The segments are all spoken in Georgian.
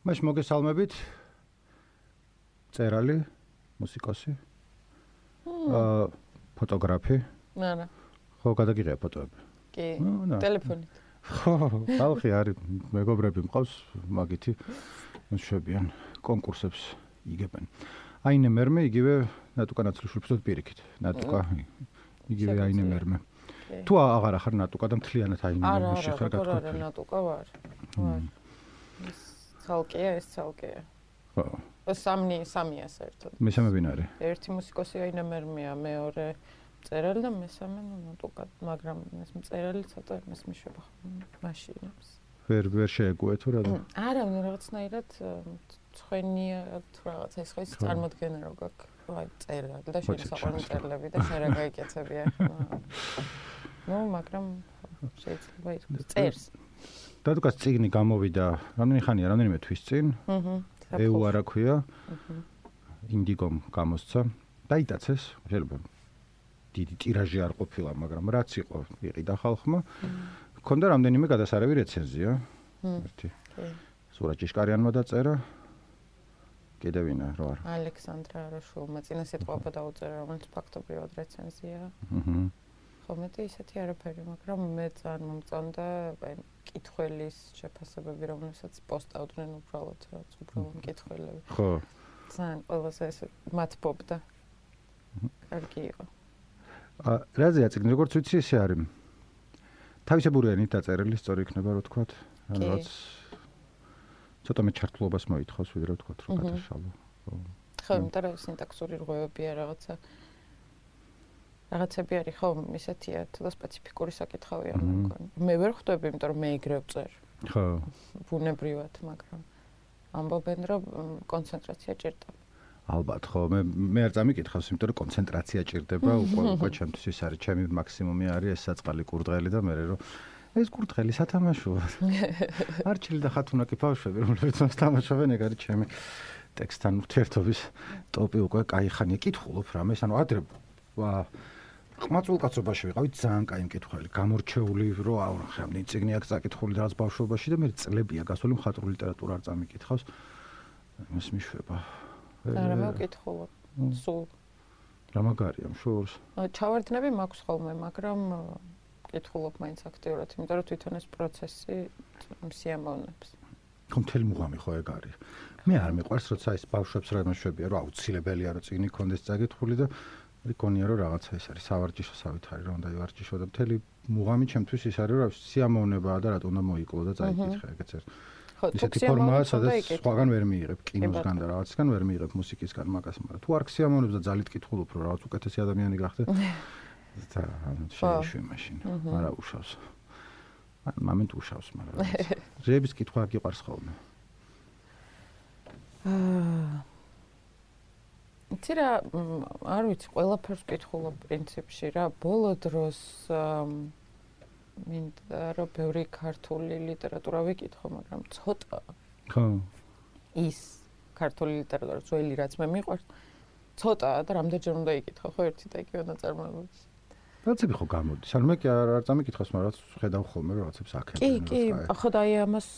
მაშ მოგესალმებით. წერალი, მუსიკოსი. აა ფოტოგრაფი. არა. ხო, გადაგიღია ფოტოები. კი. ტელეფონით. ხო, ხალხი არის, მეგობრები მყავს, მაგითი შეებიან კონკურსებს იგებენ. აინე მერმე იგივე ნატუკა ნაცლიშვილს პირიქით. ნატუკა იგივე აინე მერმე. თუ აღარ ახარ ნატუკა და მთლიანად აინე მერმე შეხარ გათქვა. არა, არა, ნატუკა ვარ. ვარ. ცალკეა ეს ცალკეა. ხო. სამნი სამია საერთოდ. მესამე ვინ არის? ერთი მუსიკოსი აინე მერმეა, მეორე წერალი და მესამე ნატუკა, მაგრამ ეს წერალი ცოტა ეს მიშვება მაშინებს. ვერ ვერ შეეგუე თუ რა? არა, ნუ რაღაცნაირად ცხენია თუ რაღაცა ის ხო ის წარმოდგენა რო გაქვს აი წერალი და შენ საყვარელი წერლები და შენ რა გაიკეთებია. ნუ მაგრამ შეიძლება იყოს წერს. დადუკას ციგნი გამოვიდა რამდენი ხანია? რამდენიმე თვის წინ. აჰა ეუ არა ქვია. ინდიგომ გამოსცა. დაიტაცეს შეიძლება დიდი ტირაჟი არ ყოფილა მაგრამ რაც იყო იყიდა ხალხმა. ქონდა რამდენიმე გადასარევი რეცენზია. ერთი. სურა ჭიშკარიანმა დაწერა. კიდე ვინა რო არ ალექსანდრა არაშულმა წინა სიტყვაობა დაუწერა რომელიც ფაქტობრივად რეცენზია. აჰა ხომეტი ისეთი არაფერი, მაგრამ მე ძალიან მომწონდა აი კითხველის შეფასებები, რომელსაც პოსტავდნენ უბრალოდ, რაც უბრალოდ კითხველები. ხო. ძალიან ყველაზე ეს მათბობდა. კარგი იყო. ა რაზე აწიგნი როგორც ვიცი ესე არის. თავისებურიანი დაწერილი სწორი იქნება რო თქვა. რაც ცოტა მე ჩართულობას მოითხოვს ვიდრე თქვა რომ გადაშალო. ხო, იმიტომ რომ სინტაქსური რღვევებია რაღაცა. რაღაცები არის ხო ისეთია თუ სპეციფიკური საკითხავია მგონი. მე ვერ ხვდები, იმიტომ რომ მე იგრევ წერ. ხო. ბუნებრივად, მაგრამ ამბობენ რომ კონცენტრაცია ჭირდება. ალბათ ხო, მე მე არ წამიკითხავს, იმიტომ რომ კონცენტრაცია ჭირდება, უკვე უკვე ჩემთვის ის არის, ჩემი მაქსიმუმი არის ეს საწყალი კურდღელი და მე რომ ეს კურდღელი სათამაშოა. არჩილი და ხათუნაკი ბავშვები, რომლებიც მას თამაშობენ, ეგ არის ჩემი ტექსტთან ურთიერთობის ტოპი უკვე кай ხანია კითხულობ რამეს, ანუ ადრე ვა ყმაწულ კაცობაში ვიყავი ძალიან კაი მკითხველი, გამორჩეული რო აუ ხემნი ციგნი აქვს საკითხული რაღაც ბავშვობაში და მე წლებია გასული მხატვრული ლიტერატურა არ წამიკითხავს. ეს მიშვება. არა მე ვკითხულობ. სულ რა მაგარია მშურს? ჩავარდნები მაქვს ხოლმე, მაგრამ კითხულობ მაინც აქტიურად, იმიტომ რომ თვითონ ეს პროცესი მსიამოვნებს. ხომ თელ მუღამი ხო ეგ არის. მე არ მიყვარს როცა ის ბავშვებს რა მასშებია, რომ აუცილებელია რომ ციგნი კონდეს წაგითხული და რიკონია რომ რაღაცა ეს არის. სავარჯიშო სავითარი რომ უნდა ივარჯიშო და მთელი მუღამი ჩემთვის ის არის რომ სიამოვნებაა და რატომ უნდა მოიკლო და წაიკითხე ეგეც ერთ ხო ისეთი ფორმაა სადაც სხვაგან ვერ მიიღებ კინოსგან და რაღაცისგან ვერ მიიღებ მუსიკისგან მაგას მაგრამ. თუ არ ქსიამოვნებს და ძალით კითხულობ რომ რაღაც უკეთესი ადამიანი გახდე. და ანუ შეიძლება მაშინ. არა უშავს. ან მომენტ უშავს მაგრამ ზების კითხვა გიყვარს ხოლმე. აა იცი რა არ ვიცი ყველაფერს კითხულობ პრინციპში რა. ბოლო დროს მინდა რომ ბევრი ქართული ლიტერატურა ვიკითხო მაგრამ ცოტა ხო. ის ქართული ლიტერატურა ძველი რაც მე მიყვარს ცოტა და რამდენჯერ უნდა იკითხო ხო ერთი და იგივე ნაწარმოებებს რაცები ხო გამოდის? ანუ მე კი არ არ წამიკითხოს, მაგრამ ხედავ ხოლმე რომ რაცებს აქეთ. კი, კი, ხო და აი ამას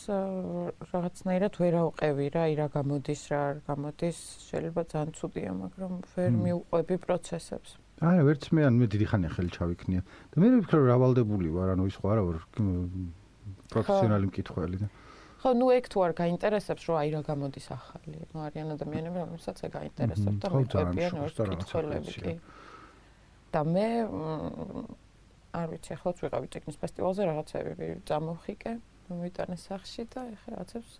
რაღაცნაირად ვერ ავყევი რა, ირა გამოდის რა, არ გამოდის, შეიძლება ძალიან ცუდია, მაგრამ ვერ მიუყვები პროცესებს. არა, ვერც მე ან მე დიდი ხანია ხელი ჩავიქნია. და მე ვფიქრე რომ რავალდებული ვარ, ანუ ის ხო არა ვარ პროფესიონალი მკითხველი და ხო, ნუ ეგ თუ არ გაინტერესებს, რომ აი რა გამოდის ახალი. ნუ არიან ადამიანები, რომელსაც ეგ გაინტერესებს და მიყვებიან ორ კითხველები კი. და მე არ ვიცი, ახლა ვიყავი ტექნის ფესტივალზე რაღაცები წამოვხიკე, მომიტანე სახში და ეხლა რაღაცებს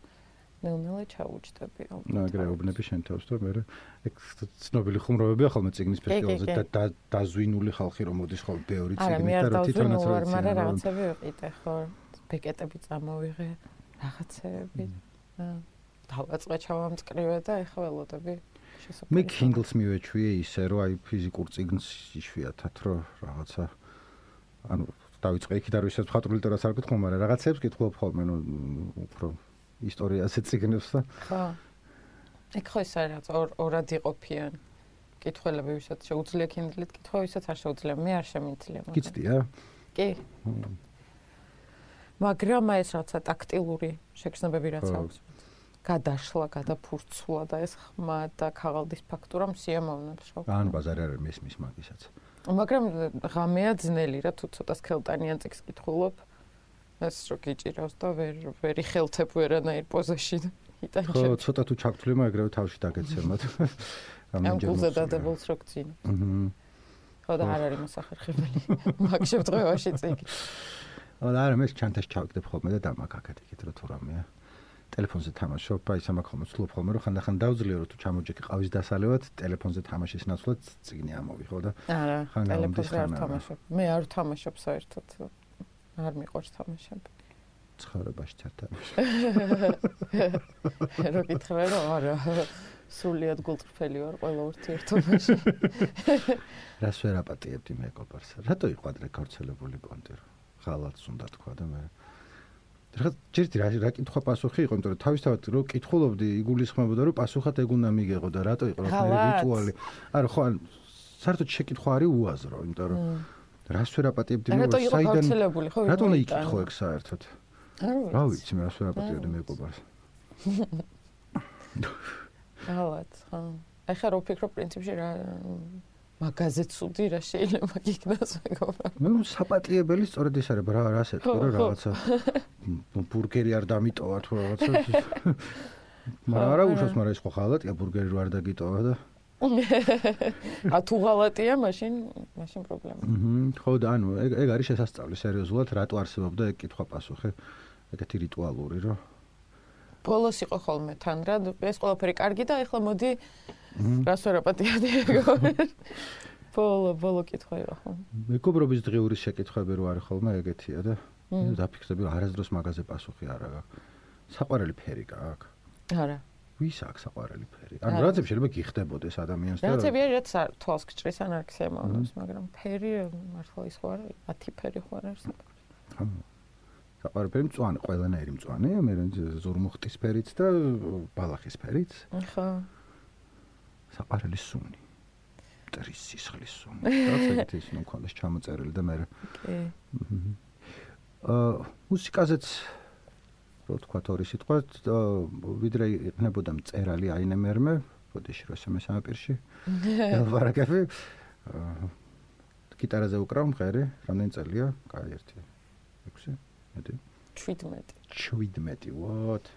ნელ-ნელა ჩაუჭდები. ნუ აგრეუბნები შენ თავს და მე ეგ ცნობილი ხუმრობებია ხოლმე ტექნის ფესტივალზე და დაზვინული ხალხი რომ მოდის ხოლმე ბევრი ტექნიკა და თვითონაც რო არის, რაღაცები ვიყიდე ხო, ბეკეტები წამოვიღე, რაღაცები. დავაწყე ჩავამწკრივე და ეხლა ველოდები მე Kindle-ს მივეჩვიე ისე რომ აი ფიზიკურ წიგნს იშვიათად რომ რაღაცა ანუ დავიწყე იქით არ ვიცი მხატვრული ლიტერატურას არ გითხო მაგრამ რაღაცებს გითხულობ ხოლმე ნუ უფრო ისტორიაზე წიგნებს და ხო. ეგ ხო ის არის ორ ორად იყოფიან. კითხველები ვისაც შეუძლია Kindle-ით კითხვა ვისაც არ შეუძლია. მე არ შემიძლია გიცდია? კი. მაგრამ ეს რაცა ტაქტილური შეგრძნებები რაც აქვს გადაშლა, გადაფურცულა და ეს ხმა და ქაღალდის ფაქტურა მსიამოვნებს ხო? ან ბაზარი არ მისმის მაგისაც. მაგრამ ღამეა ძნელი რა თუ ცოტა სქელტანიან წიგს კითხულობ. ეს რო გიჭირავს და ვერ ვერი ხელთებ ვერანაირ პოზაში იტანჩე. ხო, ცოტა თუ ჩაგთვლი მაგრამ თავში დაგეცემოთ. ამ გულზე დადებულს რო გწინ. აჰა. ხო და არ არის მოსახერხებელი. მაგ შემთხვევაში წიგი. აა არა მე ჩანთაში ჩავკდებ ხოლმე და დამაკაკეთ იქით რო თუ რამეა. ტელეფონზე თამაშობ, აი სამახალმო ცლობ ხოლმე რომ ხანდახან დავძლიო რომ თუ ჩამოჯექი ყავის დასალევად, ტელეფონზე თამაშის ნაცვლად წიგნი ამოვი ხო და არა, ტელეფონზე არ თამაშობ. მე არ თამაშობ საერთოდ. არ მიყვარს თამაშები. ცხოვრებაში ჩართამაში. რო გითხრა რომ არა. სულიად გულწრფელი ვარ ყველა ურთიერთობაში. რას ვერ აპატიებდი მეგობარს? რატო იყვადრე გავრცელებული პონტი რა? ხალათს უნდა თქვა და მე რა ჯერდი რა რა კითხვა პასუხი იყო, იმიტომ რომ თავისთავად რო კითხულობდი, იგულისხმებოდა რომ პასუხად ეგ უნდა მიგეღო და რატო იყო რა რიტუალი. არა ხო ან საერთოდ შეკითხვა არის უაზრო, იმიტომ რომ რას ვერ აპატიებდი მე საიდან რატო უნდა იკითხო ეგ საერთოდ? რა ვიცი მე რას ვერ აპატიებდი მეგობარს. ალბათ, ხო. ახლა რო ფიქრობ პრინციპში რა მაგაზე ცუდი რა შეიძლება გიქნას მეგობრა. ნუ საპატიებელი სწორედ ის არის რა რა სეტყვი რა რაღაცა ბურგერი არ დამიტოვა თუ რაღაცა. მაგრამ არა უშავს მაგრამ ის ხო ხალატია ბურგერი რო არ დაგიტოვა და ა თუ ღალატია მაშინ მაშინ პრობლემა. ხო და ანუ ეგ ეგ არის შესაძლებელი სერიოზულად რატო არსებობდა ეგ კითხვა პასუხი ეგეთი რიტუალური რომ ბოლოს იყო ხოლმე თან რა ეს ყველაფერი კარგი და ეხლა მოდი რას ვერ აპატიადი ეგო ბოლო ბოლო კითხვა იყო ხო? მეგობრობის დღიური შეკითხვები რო არის ხოლმე ეგეთია და დაფიქრდები არასდროს მაგაზე პასუხი არ აქვს საყვარელი ფერი გაქვს არა. ვის აქვს საყვარელი ფერი? ანუ რაცებ შეიძლება გიხდებოდეს ადამიანს და რაცები არის რაც თვალს გჭრის ან არ ქსემოვნებს მაგრამ ფერი მართლა ის ხო არის 10 ფერი ხო არის ხო. საყვარელი მწვანე, ყველანაირი მწვანე, მე ზურმუხტის ფერიც და ბალახის ფერიც. ხო. საყვარელი სუნი. ტრის სისხლის სუნი. რაც ეს ნუ კონდეს ჩამოწერილი და მე. კი. აა მუსიკაზეც რო თქვა თორი სიტყვა, ვიდრე იყნებოდა მწერალი აინემერმე, ბოდიში რო შემესამე პირში. ვარაკები. აა გიტარაზე უკრავ მღერი, რამდენი წელია? კაი, ერთი. 6 მეტი 17 17 what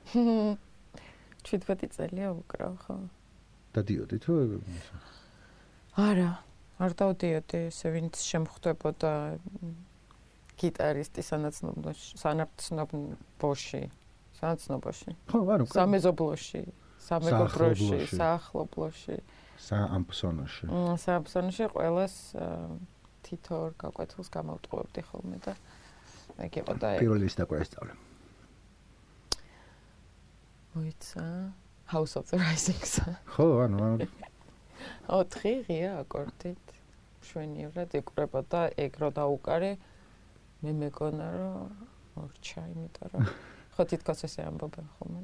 17 წელია უკრავ ხო დადიოდი თუ არა. არ დავდიოდი ესე ვინც შემხვდებოდა გიტარისტი სანაცნობოში სანაცნობოში სანაცნობოში ხო არა სამეზობლოში სამეგობროში საახლობლოში საამფსონოში. საამფსონოში ყოველას თითო ორ გაკვეთილს გამოვტყუებდი ხოლმე და ეგ იყო და პირველი ის დაკვესწავლე. მოიცა House of the Rising-ს. ხო, ანუ ო ტრიღია აკორდით. შვენივრად ეკრება და ეგ რო დაუკარე მე მეკონა რომ მორჩა, იმიტომ რომ ხო თითქოს ესე ამბობენ ხოლმე.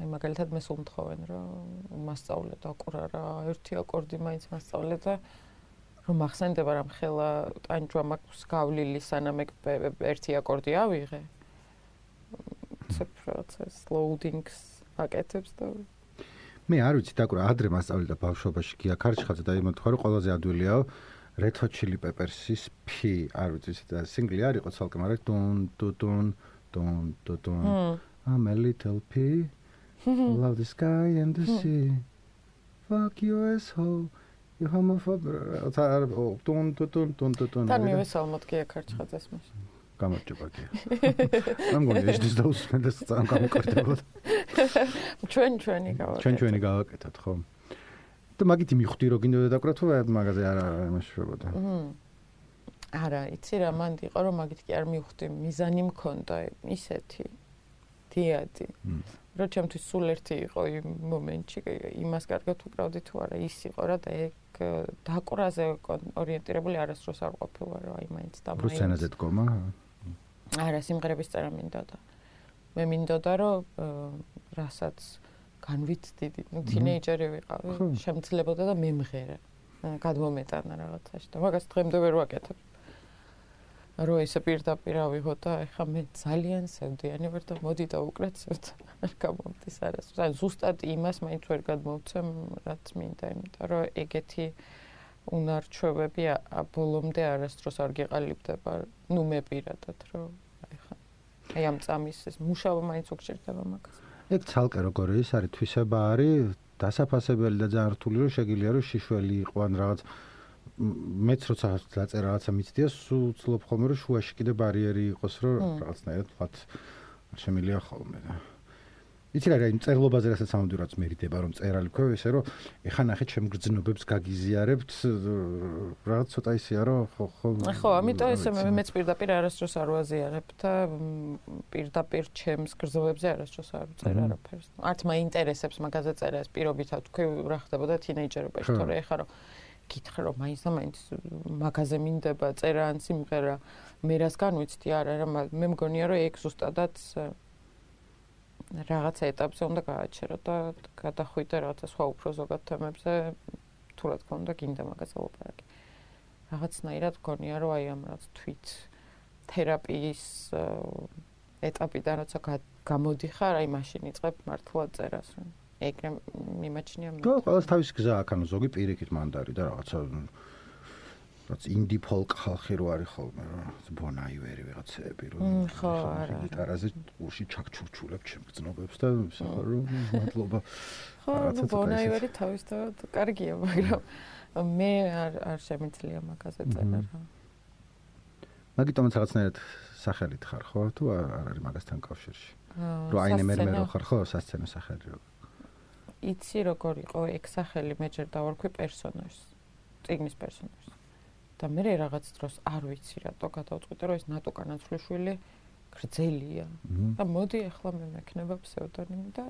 აი მაგალითად მე სულ მთხოვენ რომ მასწავლე და ყურა რა ერთი აკორდი მაინც მასწავლე და რომ ახსენდება რა ხელა ტანჯვა მაქვს გავლილი სანამ ეგ ერთი აკორდი ავიღე. ცე პროცეს loadings აკეთებს და მე არ ვიცი დაკვრა ადრე მასწავლე და ბავშვობაში გია ქარჩხაძე და იმათ ხარო ყველაზე ადვილია Red Hot Chili Peppers-ის P არ ვიცი და სინგლი არ იყო ცალკე მაგრამ დონ დონ დონ დონ. დონ I'm a little P love the sky and the sea. Fuck you asshole. ჰომოფობ თა ტუნ ტუნ ტუნ ტუნ თან მივესალ მოდკია ქარჩხაძეს მას გამარჯობა კი ამ გონი ეს ის დაუსმენ და სამ გამოკრდებოდ ჩვენ ჩვენი გავაკეთეთ ჩვენ ჩვენი გავაკეთეთ ხო. და მაგითი მიხდი რომ გინდოდა დაკვრა თუ მაგაზე არ იმაშებოდა არა იცი რა მანდ იყო რომ მაგით კი არ მივხვდი მიზანი მქონდა ისეთი. დიადი. რო ჩემთვის სულ ერთი იყო იმ მომენტში იმას კარგად უკრავდი თუ არა ის იყო რა და ეგ დაკვრაზე ორიენტირებული არასდროს არ ყოფილა რა აი მაინც და მაინც. რუსენაზე დგომა არა სიმღერების წერა მინდოდა მე მინდოდა რომ რასაც განვიცდიდი ნუ თინეიჯერი ვიყავი შემცლებოდა და მე მღერე გადმომეტანა რაღაცაში და მაგას დღემდე ვერ ვაკეთებ რო ესე პირდაპირ ავიღო და ეხა მე ძალიან სევდიანი ვარ და მოდი და უკრეცევთ არ გამომდის არას. ან ზუსტად იმას მაინც ვერ გადმოვცემ რაც მინდა, იმიტომ რომ ეგეთი უნარჩვევები ბოლომდე არასდროს არ გიყალიბდება. ნუ მე პირადად რომ აი ამ წამის ეს მუშაობა მაინც უგჭირდება მაგას. ეგ ცალკე როგორ ის არის თვისება არის დასაფასებელი და ძალიან რთული რომ შეგიძლია რომ შიშველი იყო ან რაღაც მეც როცა დაწერა რაღაცა მიცდია, სულ ცლობ ხოლმე რომ შუაში კიდე ბარიერი იყოს, რომ რაღაცნაირად ვთქვათ შემილია ხოლმე და იცი რა, იმ წერლობაზე რასაც ამბობდი, რაც მერიდება რომ წერალი ქვევ ესე რომ ეხა ნახეთ ჩემ გრძნობებს გაგიზიარებთ რაღაც ცოტა ისეა რომ ხო ხო ხო, ამიტომ ესე მეც პირდაპირ არასდროს არ ვაზიარებ და პირდაპირ ჩემს გრძნობებზე არასდროს არ ვწერ არაფერს. არც მაინტერესებს მაგაზე წერა ეს პირობითად თქვი რა ხდებოდა თინეიჯერობაში, თორე ეხა რომ გითხრა რომ მაინც და მაინც მაგაზე მინდება წერა ან სიმღერა მე რას განვიცდი არა რა მე მგონია რომ ეგ ზუსტადად რაღაცა ეტაპზე უნდა გააჩერო და გადახვიდე რაღაცა სხვა უფრო ზოგად თემებზე თუ რა თქმა უნდა გინდა მაგაზე ვლაპარაკი რაღაცნაირად მგონია რომ აი ამ რაც თვით თერაპიის ეტაპიდან როცა გამოდიხარ აი მაშინ იწყებ მართლად წერას რომ ეგრე მიმაჩნია მე. ხო, ყველას თავის გზა აქვს, ანუ ზოგი პირიქით მანდარი და რაღაცა რაც ინდი ფოლკ ხალხი რო არის ხოლმე რა ბონაივერი ვიღაცები რო ხო არა გიტარაზე ურში ჩაქჩურჩულებ ჩემ გზნობებს და საერთოდ მადლობა. ხო ბონაივერი თავისთავად კარგია მაგრამ მე არ არ შემიძლია მაგაზე წერა რა. მაგიტომაც რაღაცნაირად სახელით ხარ ხო? თუ არ არის მაგასთან კავშირში? რო აინე მე მე რო ხარ ხო? სასცენო სახელი რო იცი როგორ იყო ეგ სახელი მე ჯერ დავარქვი პერსონაჟს წიგნის პერსონაჟს და მე რაღაც დროს არ ვიცი რატო გადავწყვიტე რომ ეს ნატო კანაცვლიშვილი გრძელია. და მოდი ახლა მე მექნება ფსევდონიმი და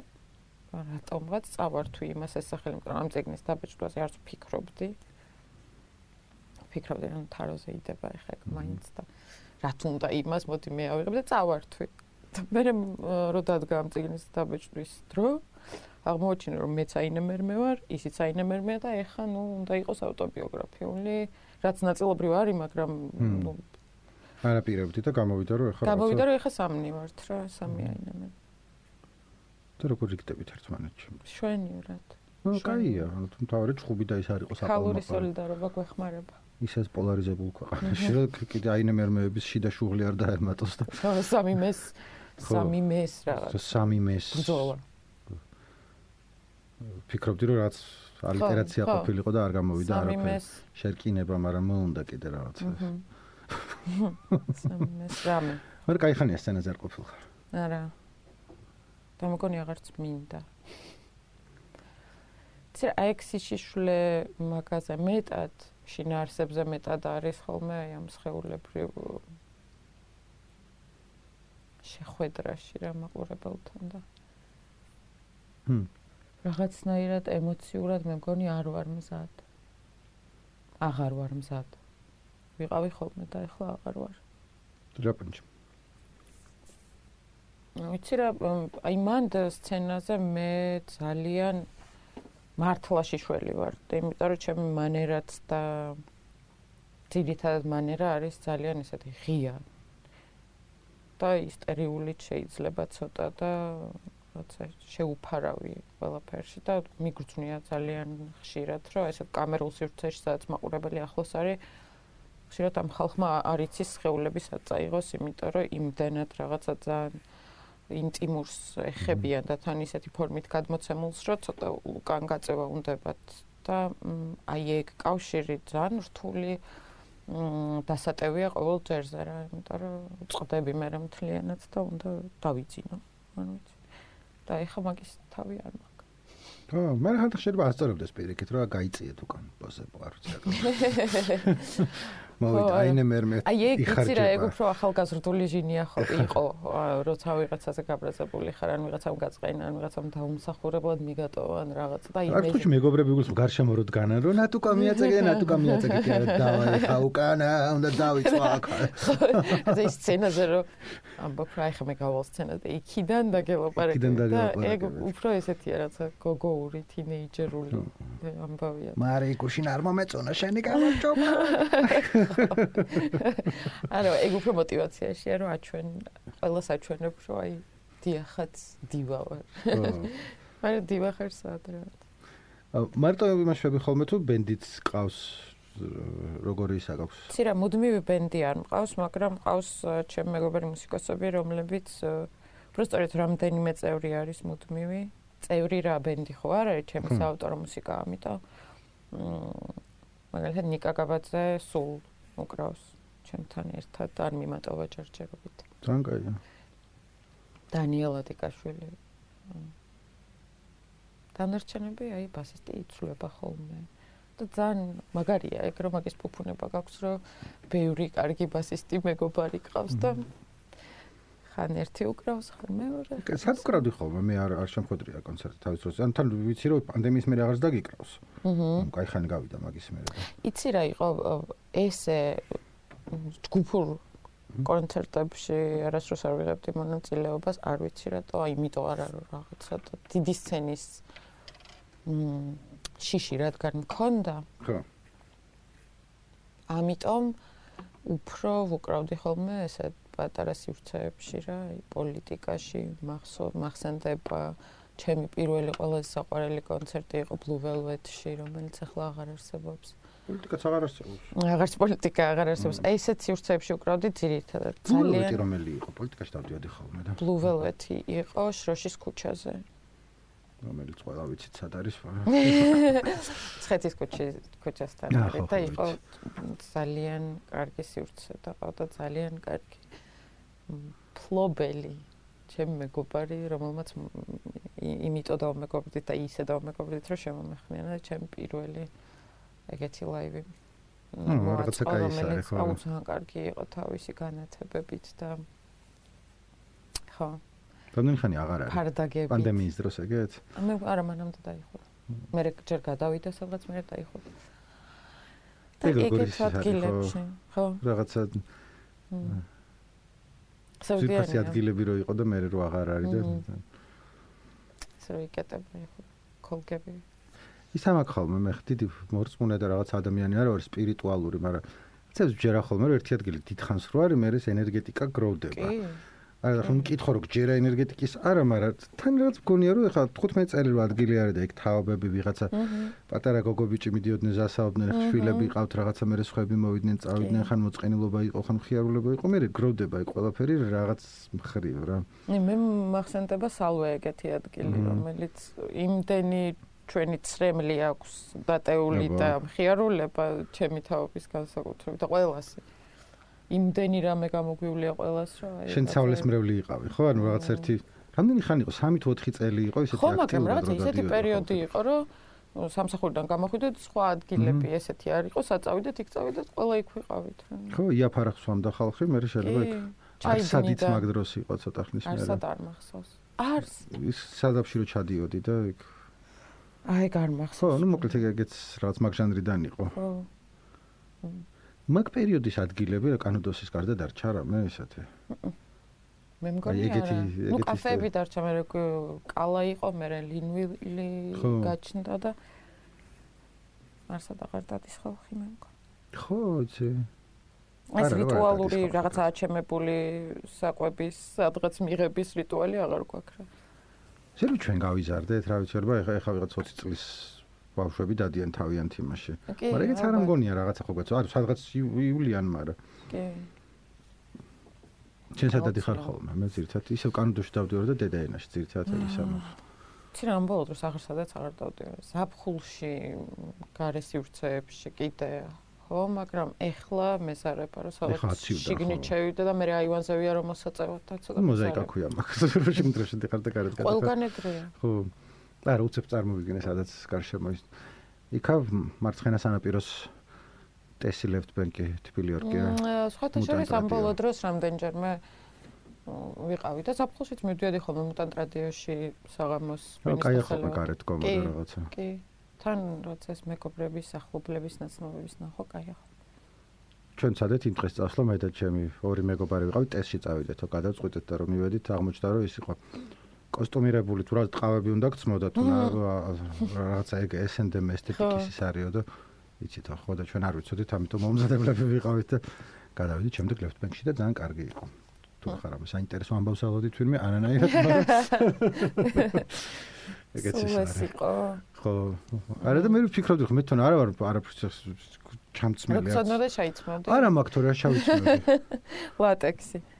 რატომღაც წავართვი იმას ეს სახელი მაგრამ ამ წიგნის დაბეჭდვაზე არც ფიქრობდი. ფიქრობდი რომ თაროზე იდება ახლა მაინც და რა თუნდა იმას მოდი მე ავიღებ და წავართვი. და მე რო დადგა ამ წიგნის დაბეჭდვის დრო აღმოჩინე რომ მეც აინემერმე ვარ, ისიც აინემერმეა და ეხა ნუ უნდა იყოს ავტობიოგრაფიული, რაც ნაწილობრივ არის, მაგრამ ნუ არაპირებდი და გამოვიდა რომ ეხა გამოვიდა რომ ეხა სამნი ვართ რა, სამი აინემერ. და როგორ იგდებით ერთმანეთში? შვენივრად. ნუ კაია, ანუ თუ თავი ჩხუბი და ის არის ყო საყოველთაო. ქალური სოლიდარობა გვეხმარება. ისეს პოლარიზებულ ქვეყანაში რომ კიდე აინემერმეების შიდა შუღლი არ დაემატოს და სამი მეს სამი მეს რაღაც. სამი მეს. ბრძოლა. ფიქრობდი რომ რაც ალიტერაცია ყოფილიყო და არ გამოვიდა არაფერი. შერკინება, მაგრამ მოუნდა კიდე რაღაცა. სამეს რამე. მაგრამ кай ხანია სცენაზე არ ყოფილიყო. არა. და მგონი აღარც მინდა. ცირ აექსი შიშვლე მაღაზა მეტად შინაარსებზე მეტად არის ხოლმე აი ამ შეეულებრივ შეხვედრაში რა მაყურებელთან და ჰმ რაღაცნაირად ემოციურად მე მგონი არ ვარ მზად. აღარ ვარ მზად. ვიყავი ხოლმე და ეხლა აღარ ვარ. დრაპინჩ. ვიცი რა, აი მან სცენაზე მე ძალიან მართლაში შველი ვარ. იმიტომ რომ ჩემი მანერაც და ძირითადად მანერა არის ძალიან ესეთი ღია. და ისტერიული შეიძლება ცოტა და როცა შეუფარავი ყველაფერში და მიგრძნია ძალიან ხშირად, რომ ესე კამერულ სივრცეში სადაც მაყურებელი ახლოს არის, ხშირად ამ ხალხმა არ იცის შეეულების აწაიღოს, იმიტომ რომ იმდენად რაღაცა ძალიან ინტიმურს ეხებიან და თან ისეთი ფორმით გადმოცემულს, რომ ცოტა უკან გაწევა უნდებათ და აი ეგ კავშირი ძალიან რთული დასატევია ყოველ ჯერზე რა, იმიტომ რომ წდები მე მთლიანად და უნდა დავიძინო. ანუ ვიცი და ეხა მაგის თავი არ მაქვს. ხო, მე ხალხ შეიძლება ასწორებდეს პირიქით, რომ გაიწიეთ უკან პოზებო არ ვიცი. მოვიდა. აინე მერმე აი ეგ იცი რა ეგ უფრო ახალგაზრდული ჟინია ხო იყო როცა ვიღაცაზე გაბრაზებული ხარ ან ვიღაცამ გაწყენა ან ვიღაცამ დაუმსახურებლად მიგატოვა ან რაღაც და აი ეს მეგობრები გულს გარშემო რო დგანან რომ ნატუკა მიაწეგე ნატუკა მიაწეგე კი არა დავა ხა უკანა უნდა დავიწყო აქ ის სცენაზე რომ ამბობ რა ხა მე გავალ სცენა და იქიდან დაგელაპარაკე. და ეგ უფრო ესეთია რაცა გოგოური თინეიჯერული ამბავია. მარე იგუშინ არ მომეწონა შენი გამარჯობა. ანუ ეგ უფრო мотиваციაშია რომ აჩვენ ყველას აჩვენებ რომ აი დიახაც დივა ვარ. მაგრამ დივა ხარ სადღაც. მარტო იმაშები ხოლმე თუ ბენდიც ყავს როგორი ის აქვს? ცირა მუდმივი ბენდი არ მყავს, მაგრამ მყავს ჩემ მეგობარი მუსიკოსები, რომლებიც უბრალოდ რამდენიმე წევრი არის მუდმივი. წევრი რა ბენდი ხო არ არის ჩემი საავტორო მუსიკა, ამიტომ მ მაგალითად ნიკა გაბაძე სულ უკრავს ჩემთან ერთად არ მიმატოვა ჯერჯერობით. ძალიან კაია. დანიელა დიკაშვილი. დანარჩენები აი ბასისტი იცვლება ხოლმე. და ძალიან მაგარია ეგ რომ მაგის პოპუნება გაქვს რომ ბევრი კარგი ბასისტი მეგობარი ყავს და ხან ერთი უკრავს, ხან მეორე. სად უკრავდი ხოლმე? მე არ არ შემხვედრია კონცერტი თავის დროს. ან თან ვიცი რომ პანდემიის მერე აღარს დაგიკრავს. აჰა. კაი ხანი გავიდა მაგის მერე. იცი რა იყო ესე ჯგუფურ კონცერტებში არასდროს არ ვიღებდი მონაწილეობას, არ ვიცი რატო, იმიტომ არა რომ რაღაცა დიდი სცენის მ შიში რადგან მქონდა. ხო. ამიტომ უფრო ვუკრავდი ხოლმე ესეთ პატარა სივრცეებში რა, პოლიტიკაში მახსენდება ჩემი პირველი ყველაზე საყვარელი კონცერტი იყო Blue Velvet-ში, რომელიც ახლა აღარ არსებობს. პოლიტიკაც აღარ არსებობს. აღარც პოლიტიკა აღარ არსებობს. აი ესეთ სივრცეებში უკრავდი ძირითადად. ძალიან რომელი იყო პოლიტიკაში დავდიოდი ხოლმე და Blue Velvet-ი იყო შროშის ქუჩაზე. რომელიც ყველა ვიცით სად არის. ცხეთის ქუჩი ქუჩასთან არის და იყო ძალიან კარგი სივრცე და ყავდა ძალიან კარგი ფლობელი ჩემი მეგობარი, რომელმაც იმიტომ დავმეგობრდით და ისე დავმეგობრდით, რომ შემომეხმიანა ჩემი პირველი ეგეთი ლაივი. ну, რაღაცა кайсარი ხო. აუ ძალიან კარგი იყო თავისი განათებებით და ხო. რამდენი ხანი აღარ არის? ფარდაგები. პანდემიის დროს ეგეთ? მე არა მანამდე დაიხურა. მე ჯერ გადავიდა სადღაც მე დაიხურა. და ეგეთ ადგილებში, ხო? რაღაცა სავდიანი ადგილები რო იყო და მე რო აღარ არის და სროიკეტები კოლკები ისა მაგ ხოლმე მე ხდიდი მორწმუნე და რაღაც ადამიანი არ არის სპირიტუალური მაგრამ ცებს ჯერა ხოლმე ერთი ადგილი დიდხანს რო არის მე ეს ენერგეტიკა გროვდება. კი არა ხომ მკითხო რომ ჯერა ენერგეტიკის არა მაგრამ თან რაღაც მგონია რომ ეხლა 15 წელი რო ადგილი არის და იქ თაობები ვიღაცა პატარა გოგობიჭი მიდიოდნენ ზასაობდნენ ხშვილები ყავთ რაღაცა მე სხვები მოვიდნენ წავიდნენ ხან მოწყენილობა იყო ხან ხიარულება იყო მე გროვდება იქ ყველაფერი რაღაც მხრივ რა. მე მახსენდება სალვე ეგეთი ადგილი რომელიც იმდენი ჩვენი წრემლი აქვს დატეული და ხიარულება ჩემი თაობის განსაკუთრებით და ყველასი იმდენი რამე გამოგვივლია ყოველას რა აი შენ ცავლის მრევლი იყავი ხო? ანუ რაღაც ერთი რამდენი ხანი იყო? 3 თუ 4 წელი იყო ისეთი აქტიური ხო მაგრამ რაღაც ისეთი პერიოდი იყო რომ სამსახურიდან გამოხვიდეთ სხვა ადგილები ესეთი არ იყო საწავიდეთ იქ წავიდეთ ყველა იქ ვიყავით რა. ხო იაფარახ სვამდა ხალხი მე შეიძლება იქ ჩაიდით მაგ დროს იყო ცოტა ხნის მერე. არსად არ მახსოვს. არს. ის სადაფში რო ჩადიოდი და იქ აი გარმახსოვს ხო ნუ მოკლედ ეგეც რაღაც მაგ ჟანრიდან იყო. ხო მაგ პერიოდის ადგილები რა კანოდოსის გარდა დარჩა რა მე ესეთი მე მგონი არა. ნუ კაფეები დარჩა მე კალა იყო მე ლინვილი გაჩნდა და არსად აღარ დადის ხალხი მე მგონი. ხო იცი. ეს რიტუალური რაღაცა აჩემებული საკვების სადღაც მიღების რიტუალი აღარ გვაქვს რა. შეიძლება ჩვენ გავიზარდეთ რა ვიცი რა ეხა ეხა ვიღაც 20 წლის ბავშვები დადიან თავიანთ იმაში. მაგრამ ეგეც არ ამგონია რაღაცა ხო გეცო, არ სადღაც იულიან, მაგრამ კი. ჩვენ სადადი ხარ ხოლმე, მე ზირთად ისევ კანადაში დავდივარ და დედაენაში ზირთად ის ამ. ცირა ამ ბოლო დროს აღარ სადაც აღარ დავდივარ. ზაფხულში, გარეში ურცეებში კიდე ხო, მაგრამ ეხლა მეზარება რომ სადაც შიგნით შევიდა და მე აივანზე ვია რომ მოსაწევად და ცოტა მოზაიკა ქვია მაგას რო შემდროში დიხარ და გარეთ გადაგა. ყველგან ეგრეა. ხო. და რა უცებ წარმოვიდგინე სადაც გარშემო ის იქა მარცხენა სანაპიროს ტესი ლეფტ ბენკი თბილი ორკია სხვათა შორის ამ ბოლო დროს რამდენჯერმე ვიყავი და საფხულშიც მივდიოდი ხოლმე მუტანტ რადიოში საღამოს და ხო გარეთ კომოდა რაღაცა. კი. თან რაც ეს მეკობრების ახლობლების ნაცნობების ნახო კაი ხო ჩვენ სადეთ იმ დღეს წასვლა მე და ჩემი ორი მეგობარი ვიყავი ტესში წავიდეთო გადავწყვიტეთ და რომ მივედით აღმოჩნდა რომ ის იყო კოსტუმირებული თუ რა ტყავები უნდა გწმოდა თუ რაღაცა ეგ S&M ესთეტიკის ის არისო და იცით ხო და ჩვენ არ ვიცოდით ამიტომ მომზადებლები ვიყავით და გადავიდით შემდეგ left bank-ში და ძალიან კარგი იყო. თუ ხარ ამ საინტერესო ამბავს ავოდით ვინმე არანაირად ეგეც ის იყო. ხო არა და მე ვფიქრობდი ხო მე თან არა ვარ არაფერს ჩამწმელი არა ცოდნა და შეიცმევდი არა მაგ თორე შავიცმევდი ლატექსი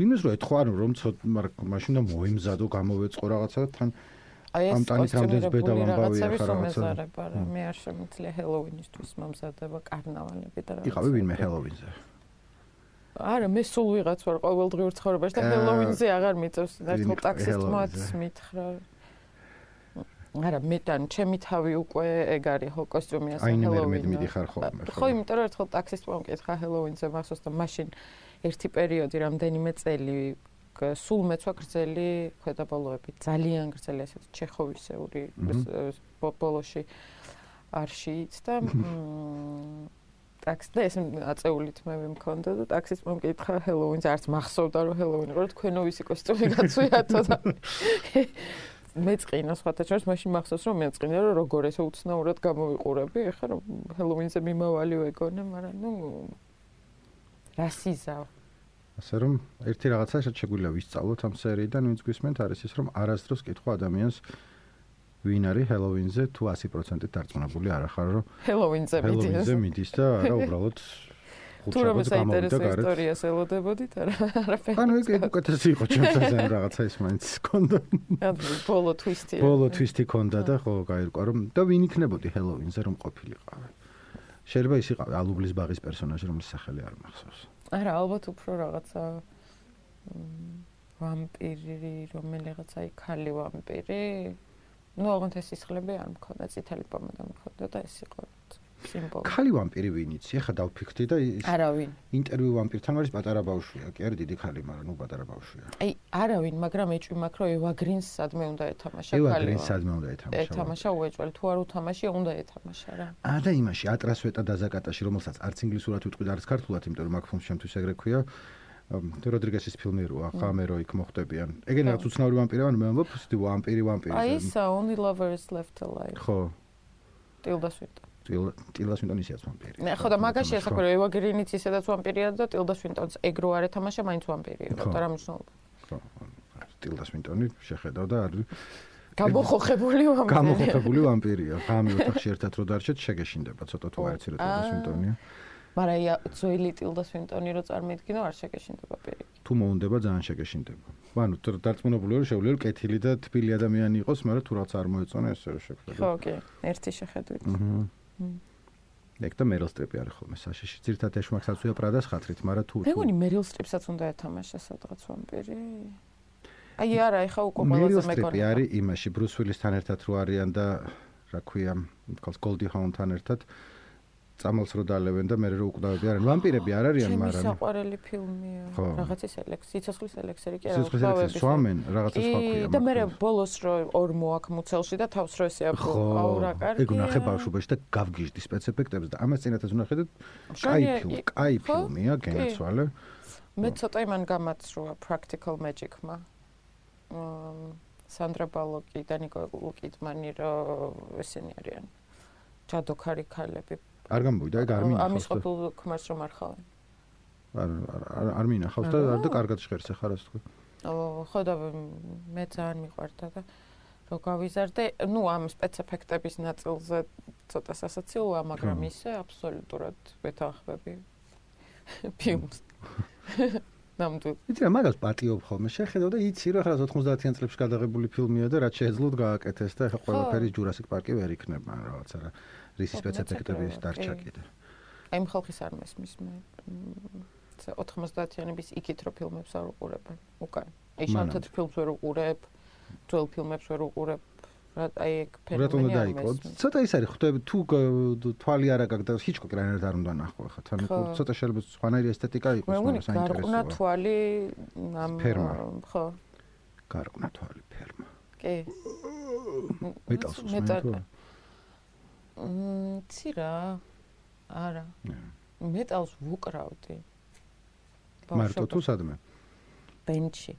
ვინმეს რო ეთქვა ანუ რომ ცოტ მაგრამ მაშინ და მოიმზადო გამოვეწყო რაღაცა თან ამ ტანით რამდენს ბედა ვამბავი ახლა რაღაცა. მე არ შემიძლია ჰელოვინისთვის მომზადება კარნავალები და რაღაცა. იყავი ვინმე ჰელოვინზე. არა მე სულ ვიღაც ვარ ყოველდღიურ ცხოვრებაში და ჰელოვინზე აღარ მიწევს ერთხელ ტაქსისტ მოაც მითხრა. არა მე თან ჩემი თავი უკვე ეგ არის ხო კოსტიუმი ასე ჰელოვინი აი მე მიდიხარ ხოლმე ხო იმიტომ რომ ერთხელ ტაქსისტ მომკითხა ჰელოვინზე მახსოვს და მაშინ ერთი პერიოდი რამდენიმე წელი სულ მეცვა გრძელი ქვედაბოლოები ძალიან გრძელი ასეთ ჩეხოვისეული ბოლოში არშიც და ტაქსი და ეს აწეულით მე მიმქონდა და ტაქსის მომკითხა ჰელოვინს არც მახსოვდა რომ ჰელოვინი ყო თქვენო ვისი კოსტუმი გაცვიათო და მეწყინა სხვათა შორის მაშინ მახსოვს რომ მეწყინა რომ როგორ ესე უცნაურად გამოვიყურები ეხლა რომ ჰელოვინზე მიმავალი ვეგონე მაგრამ ნუ რასიზავ ასე რომ ერთი რაღაცა შეგვიძლია ვისწავლოთ ამ სერიიდან ვინც გვისმენთ არის ის რომ არასდროს კითხვა ადამიანს ვინ არის ჰელოვინზე თუ 100% დარწმუნებული არ ახარ რომ ჰელოვინზე მიდის ჰელოვინზე მიდის და არა უბრალოდ თუ რომ საინტერესო ისტორიას ელოდებოდით არა არაფერი ანუ ეგ უკეთესი იყო ჩემთვის ამ რაღაცა ის მაინც კონდა ბოლო ტვისტი ბოლო ტვისტი კონდა და ხო გაირკვა რომ და ვინ იქნებოდი ჰელოვინზე რომ ყოფილიყავი შეიძლება ის იყავი ალუბლის ბაღის პერსონაჟი რომლის სახელი არ მახსოვს. არა ალბათ უფრო რაღაცა ვამპირი რომელიღაცა აი ქალი ვამპირი. ну აღონთ ეს სისხლები არ მქონდა წითელი პომადა მქონდა და ეს იყო სიმბოლო. ქალი ვამპირი ვინ იცი? ახლა დავფიქრდი და ის არავინ. ინტერვიუ ვამპირთან არის პატარა ბავშვია. კი არის დიდი ქალი, მაგრამ ნუ პატარა ბავშვია. აი, არავინ, მაგრამ ეჭვი მაქვს, რომ ევა გრინს სადმე უნდა ეთამაშა ქალი. ევა გრინს სადმე უნდა ეთამაშა. ეთამაშა უეჭველი, თუ არ უთამაში, უნდა ეთამაშა რა. აა და იმაში ატრასვეტა დაზაკატაში, რომელსაც არც ინგლისურად ვიტყვი და არც ქართულად, იმიტომ რომ აქ ფილმს შემთვის ეგრე ქვია. როდრიგესის ფილმი როა, ხამერო იქ მოხდებიან. ეგენ რაც უცნაური ვამპირი, ანუ მე ამბობ, ვამპირი, ვამპირი. აი, so only lovers left alive. ხო. ტილდა სვინტონი. ტილდა სვინტონი ისეაც ვამპირი. ნე ხო და მაგაში ასაკო ევა გრინიც ისედაც ვამპირია და ტილდა სვინტონს ეგრო არ ეთამაშა მაინც ვამპირია და რა მნიშვნელობა. ხო. ტილდა სვინტონი შეხედავ და არ გამოხოხებული ვამპირია. გამოხოხებული ვამპირია. ღამე ოთახში ერთად რო დარჩეთ შეგეშინდება ცოტა თუ არ იცი რა ტილდა სვინტონია. მაგრამ აი ძველი ტილდა სვინტონი რო წარმოიდგინო არ შეგეშინდება პირი. თუ მოუნდება ძალიან შეგეშინდება. ანუ დარწმუნებული ვარ შეუძლია კეთილი და თბილი ადამიანი იყოს, მაგრამ თუ რაც არ მოეწონა ესე რა შეხედა. ხო, კი. ერთი შეხედვით. აჰა. ეგ და მერილ სტრიპი არის ხოლმე საშიში. ძირთად ეშმაკსაც უია პრადას ხათრით, მაგრამ თუ მეგონი მერილ სტრიპსაც უნდა ეთამაშა სადღაც ვამპირი. აი არა, ეხა უკვე ყველაზე მეგონი. მერილ სტრიპი არის იმაში ბრუს ვილისთან ერთად რო არიან და რა ქვია, გოლდი ჰაუნთან ერთად. წამალს რო დალევენ და მე რო უკვდავები არიან ვამპირები არ არიან მაგრამ ჩემი საყვარელი ფილმია. რაღაცის ელექსი სიცოცხლის ელექსერი კი არა სიცოცხლის სვამენ რაღაცა სხვა ქვია და მე ბოლოს რო ორ მოაქ მუცელში და თავს რო ესე აურა კარგი ეგ ნახე ბავშვობაში და გავგიჟდი სპეცეფექტებს და ამას წინათ ეს ნახე და კაი ფილმი კაი ფილმია გენაცვალე. მე ცოტა იმან გამაცრუა practical magic-მა. სანდრა ბალოკი და ნიკოლ კიდმანი რო ესენი არიან. ჯადოქარი ქალები არ გამოვიდა, ეგ არ მინახავს. ამის ყოფილ ქმარს რომ არ ხავენ. არ არ არ მინახავს და არ და კარგად შეხერს ახლა რას თქვი. ო ხო და მე ძალიან მიყვარდა და რო გავიზარდე, ну ამ სპეციფექტების ნაწილზე ცოტა სასაცილოა, მაგრამ ისე აბსოლუტურად ვეთანხმები ფილმს. ნამდვილ. იცი რა მაგას პატიობ ხოლმე შეხედავ და იცი რა ხარ 90-იან წლებში გადაღებული ფილმია და რაც შეეძლოთ გააკეთეს და ეხა ყველაფერი ჯურასიკ პარკი ვერ იქნება რაღაცა რა. რისი სპეციფიკები დარჩა კიდე. აი მხოლხის არ მესმის მე 90-იანების იქით რო ფილმებს არ უყურებ უკან. აი შანთეთ ფილმს ვერ უყურებ, ძველ ფილმებს ვერ უყურებ. რა აი ეგ ფენომენი არ მესმის. ცოტა ის არის ხვდები თუ თვალი არა გაგდა ჰიჩკოკი რაინერად არ უნდა ნახო ხა თან ცოტა შეიძლება სხვანაირი ესთეტიკა იყოს მაგრამ საინტერესოა. მე გარყნა თვალი ამ ხო. გარყნა თვალი ფერმა. კი. მეტალს მეტალს მმ, ცი რა? არა. მეტალს ვუკრავდი. მარტო თუ სადმე? ბენჩი.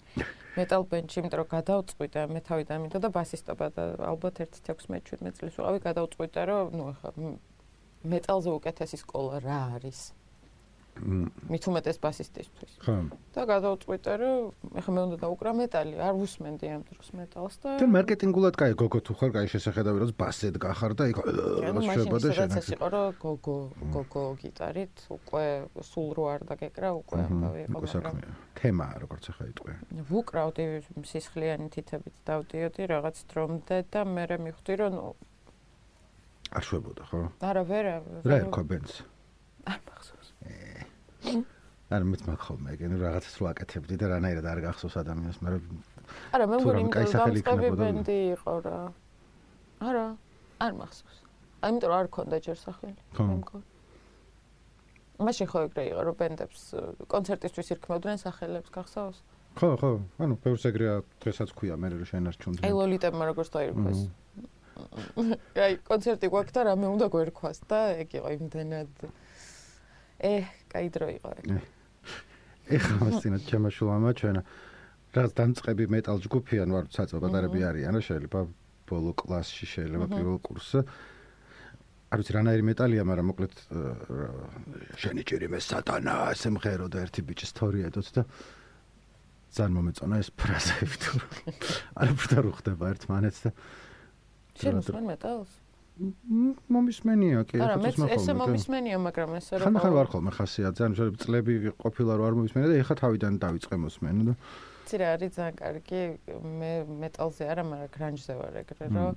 მეტალ ბენჩი, იმიტომ რომ გადავწყვიტე მე თავიდან მინდა და ბასისტობა და ალბათ 1-16-17 წლის ვიყავი, გადავწყვიტე რომ ნუ ახლა მეტალზე უკეთესი სკოლა რა არის? მით უმეტეს ბასისტისთვის. ხო. და გადავწყვიტე, რომ ეხლა მე უნდა დაუკრა მეტალი, არ ვუსმენდი ამ დროს მეტალს და და მარკეტინგულად კაი გოგო თუ ხარ კაი შესახედავი რომ ბასეთ გახარ და იქ შეიძლება და შეიძლება იყო რომ გოგო გოგო გიტარით უკვე სულ რო არ დაგეკრა უკვე ამბავი იყო მაგრამ თემა როგორც ახლა იტყვი. ვუკრავდი სისხლიანი თითებით დავდიოდი რაღაც დრომდე და მე მე მივხვდი რომ არ შვებოდა ხო? არა ვერა. რა ერქვა ბენს? არ მახსოვს. არ მეც მაგხოლმე, ეგენ რაღაცას რო აკეთებდი და რანაირად არ გახსოვს ადამიანს, მაგრამ არა, მე მგონი იმ გამწყები ბენდი იყო რა. არა, არ მახსოვს. აიმიტომ არ ქონდა ჯერ სახელი. მე მგონი. მაშინ ხო ეგრე იყო, რომ ბენდებს კონცერტისთვის ირქმევდნენ სახელებს, გახსოვს? ხო, ხო. ანუ ბევრს ეგრეა დღესაც ქვია, მე რო შენარჩუნდი. აი ლოლიტებმა როგორც დაირქვეს. აი კონცერტი გვაქვს და რამე უნდა გვერქვას და ეგ იყო იმდენად ეჰ, კაი დრო იყო ეგ. ეხლა მასინათ ჩამაშულამა ჩვენ რაც დამწყები მეტალ ჯგუფი ან ვარ საწო პატარები არიან რა შეიძლება ბოლო კლასში შეიძლება პირველ კურსზე. არ ვიცი რანაირი მეტალია, მაგრამ მოკლედ შენი ჭირიმე სატანა სიმღერო და ერთი ბიჭის თორიედოთ და ძალიან მომეწონა ეს ფრაზები თუ არაფერდა რო ხდება ერთმანეთს და შენ უსმენ მეტალს? მომისმენია კი, ეს მე ესე მომისმენია, მაგრამ ესე რომ ხან ხან ვარ ხოლმე ხასიათზე, ანუ შეიძლება წლები ყოფილა რომ არ მომისმენია და ეხა თავიდან დავიწყე მოსმენა და ცირა არის ძალიან კარგი, მე მეტალზე არა, მაგრამ გრანჟზე ვარ ეგრე, რომ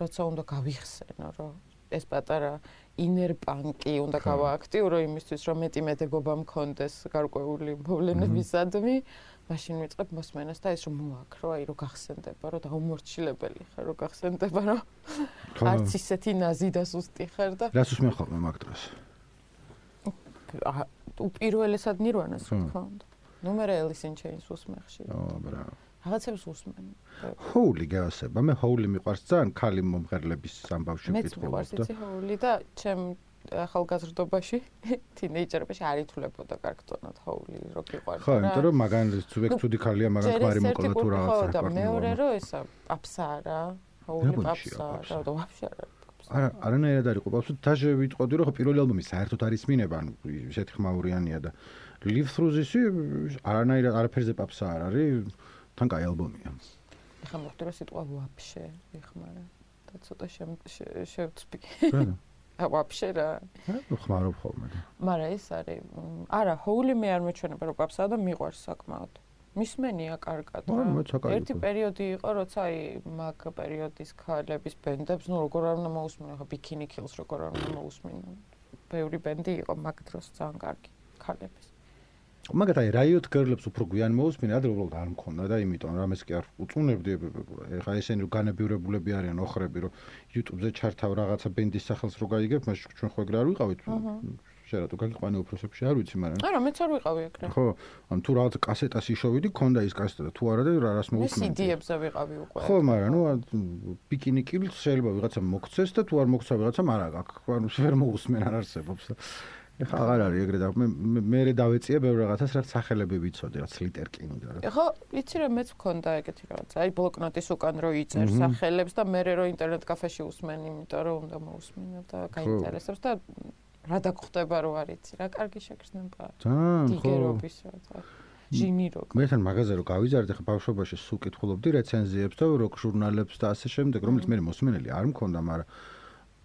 როცა უნდა გავიხსენო, რომ ეს პატარა პანკი უნდა გავააქტიურო იმისთვის, რომ მეტი მედეგობა მქონდეს გარკვეული მოვლენებისადმი. მაშინ ვიწყებ მოსმენას და ეს რომ მოაქრო, აი რომ გახსენდება, რომ დაუმორჩილებელი ხარ, რომ გახსენდება, რომ არც ისეთი ნაზი და სუსტი ხარ და რას უსმენ ხოლმე მაგ დროს? აა უპირველესად ნირვანას რა თქმა უნდა. ნუმერა ელისინ ჩეინს უსმენ ხშირ. ო, ბრავო. რაღაცებს უსმენ. ჰოული გასება. მე ჰოული მიყვარს ძალიან ქალი მომღერლების ამბავში მეკითხულობ და მეც მიყვარს იცი ჰოული და ჩემ ახალგაზრდობაში თინეიჯერებში არ ითვლებოდა კარგტონად ჰოული რო გიყვარდა ხო იმიტომ რომ მაგან ზუგ ცუდი ხალია მაგან კვარი მოყოლა თუ რაღაცა ხო და მეორე რო ესა პაპსა არა ჰოული პაპსა რა და ვაფშე არა არა არანაირად არ იყო. პაპსა თაჟე ვიტყოდი რომ ხო პირველი ალბომი საერთოდ არის მინება ანუ ისეთი ხმაურიანია და live through this არანაირად არაფერზე პაპსა არ არის თან კაი ალბომია. ეხლა მოხდება სიტყვა ვაფშე, ეხმარა და ცოტა შევწვი. რა? ა ვაფშე რა. ხმარობ ხოლმე. მაგრამ ეს არის არა, ჰოული მე არ მეჩვენება რომ პაპსა და მიყვარს საკმაოდ. მისმენია კარგად რა. ერთი პერიოდი იყო, როცა აი მაგ პერიოდის ქალების ბენდებს, ნუ როგორ არ უნდა მოусმინო, ხა ბიქინი ქილს როგორ არ უნდა მოусმინო. ბევრი ბენდი იყო მაგ დროს ძალიან კარგი ქალების. მაგათ აი Riot Girl-ებს უფრო გვიან მოусმინა, ადრე უბრალოდ არ მქონდა და იმიტომ რამეს კი არ უწუნებდი. ეხა ესენი რომ განებიურებულები არიან ოხრები, რომ YouTube-ზე ჩართავ რაღაცა ბენდის სახელს რო გაიგებ, მას ჩვენ ხო ეგრე არ ვიყავით. შეიძლება თუ გაგიყვანე უფროსებში არ ვიცი, მაგრამ არა, მეც არ ვიყავი ეგრე. ხო, ან თუ რაღაც კასეტას იშოვიდი, ქონდა ის კასეტა და თუ არა და რას მოუსმინე. მე CD-ებზე ვიყავი უკვე. ხო, მაგრამ ნუ ბიკინი კილს შეიძლება ვიღაცა მოგცეს და თუ არ მოგცა ვიღაცამ არა გაქვს, ანუ ვერ მოусმენ არ არსებობს. ეხა აღარ არის ეგრე და მე მე მე დავეწია ბევრ რაღაცას რაც სახელები ვიცოდი რაც ლიტერკინი და რა. ეხა იცი რა მეც მქონდა ეგეთი რაღაც. აი ბლოკნოტის უკან რო იწერ სახელებს და მე რო ინტერნეტ კაფეში უსმენ იმიტომ რომ უნდა მოусმინო და გაინტერესებს და რა დაგხვდება რო არიცი რა კარგი შეგრძნება თან ხო. დიგერობის რა ჯიმი როკ მე თან მაღაზია რო გავიზარდე ხა ბავშვობაში სულ კითხულობდი რეცენზიებს და როკ ჟურნალებს და ასე შემდეგ რომელიც მე მოსმენელი არ მქონდა მაგრამ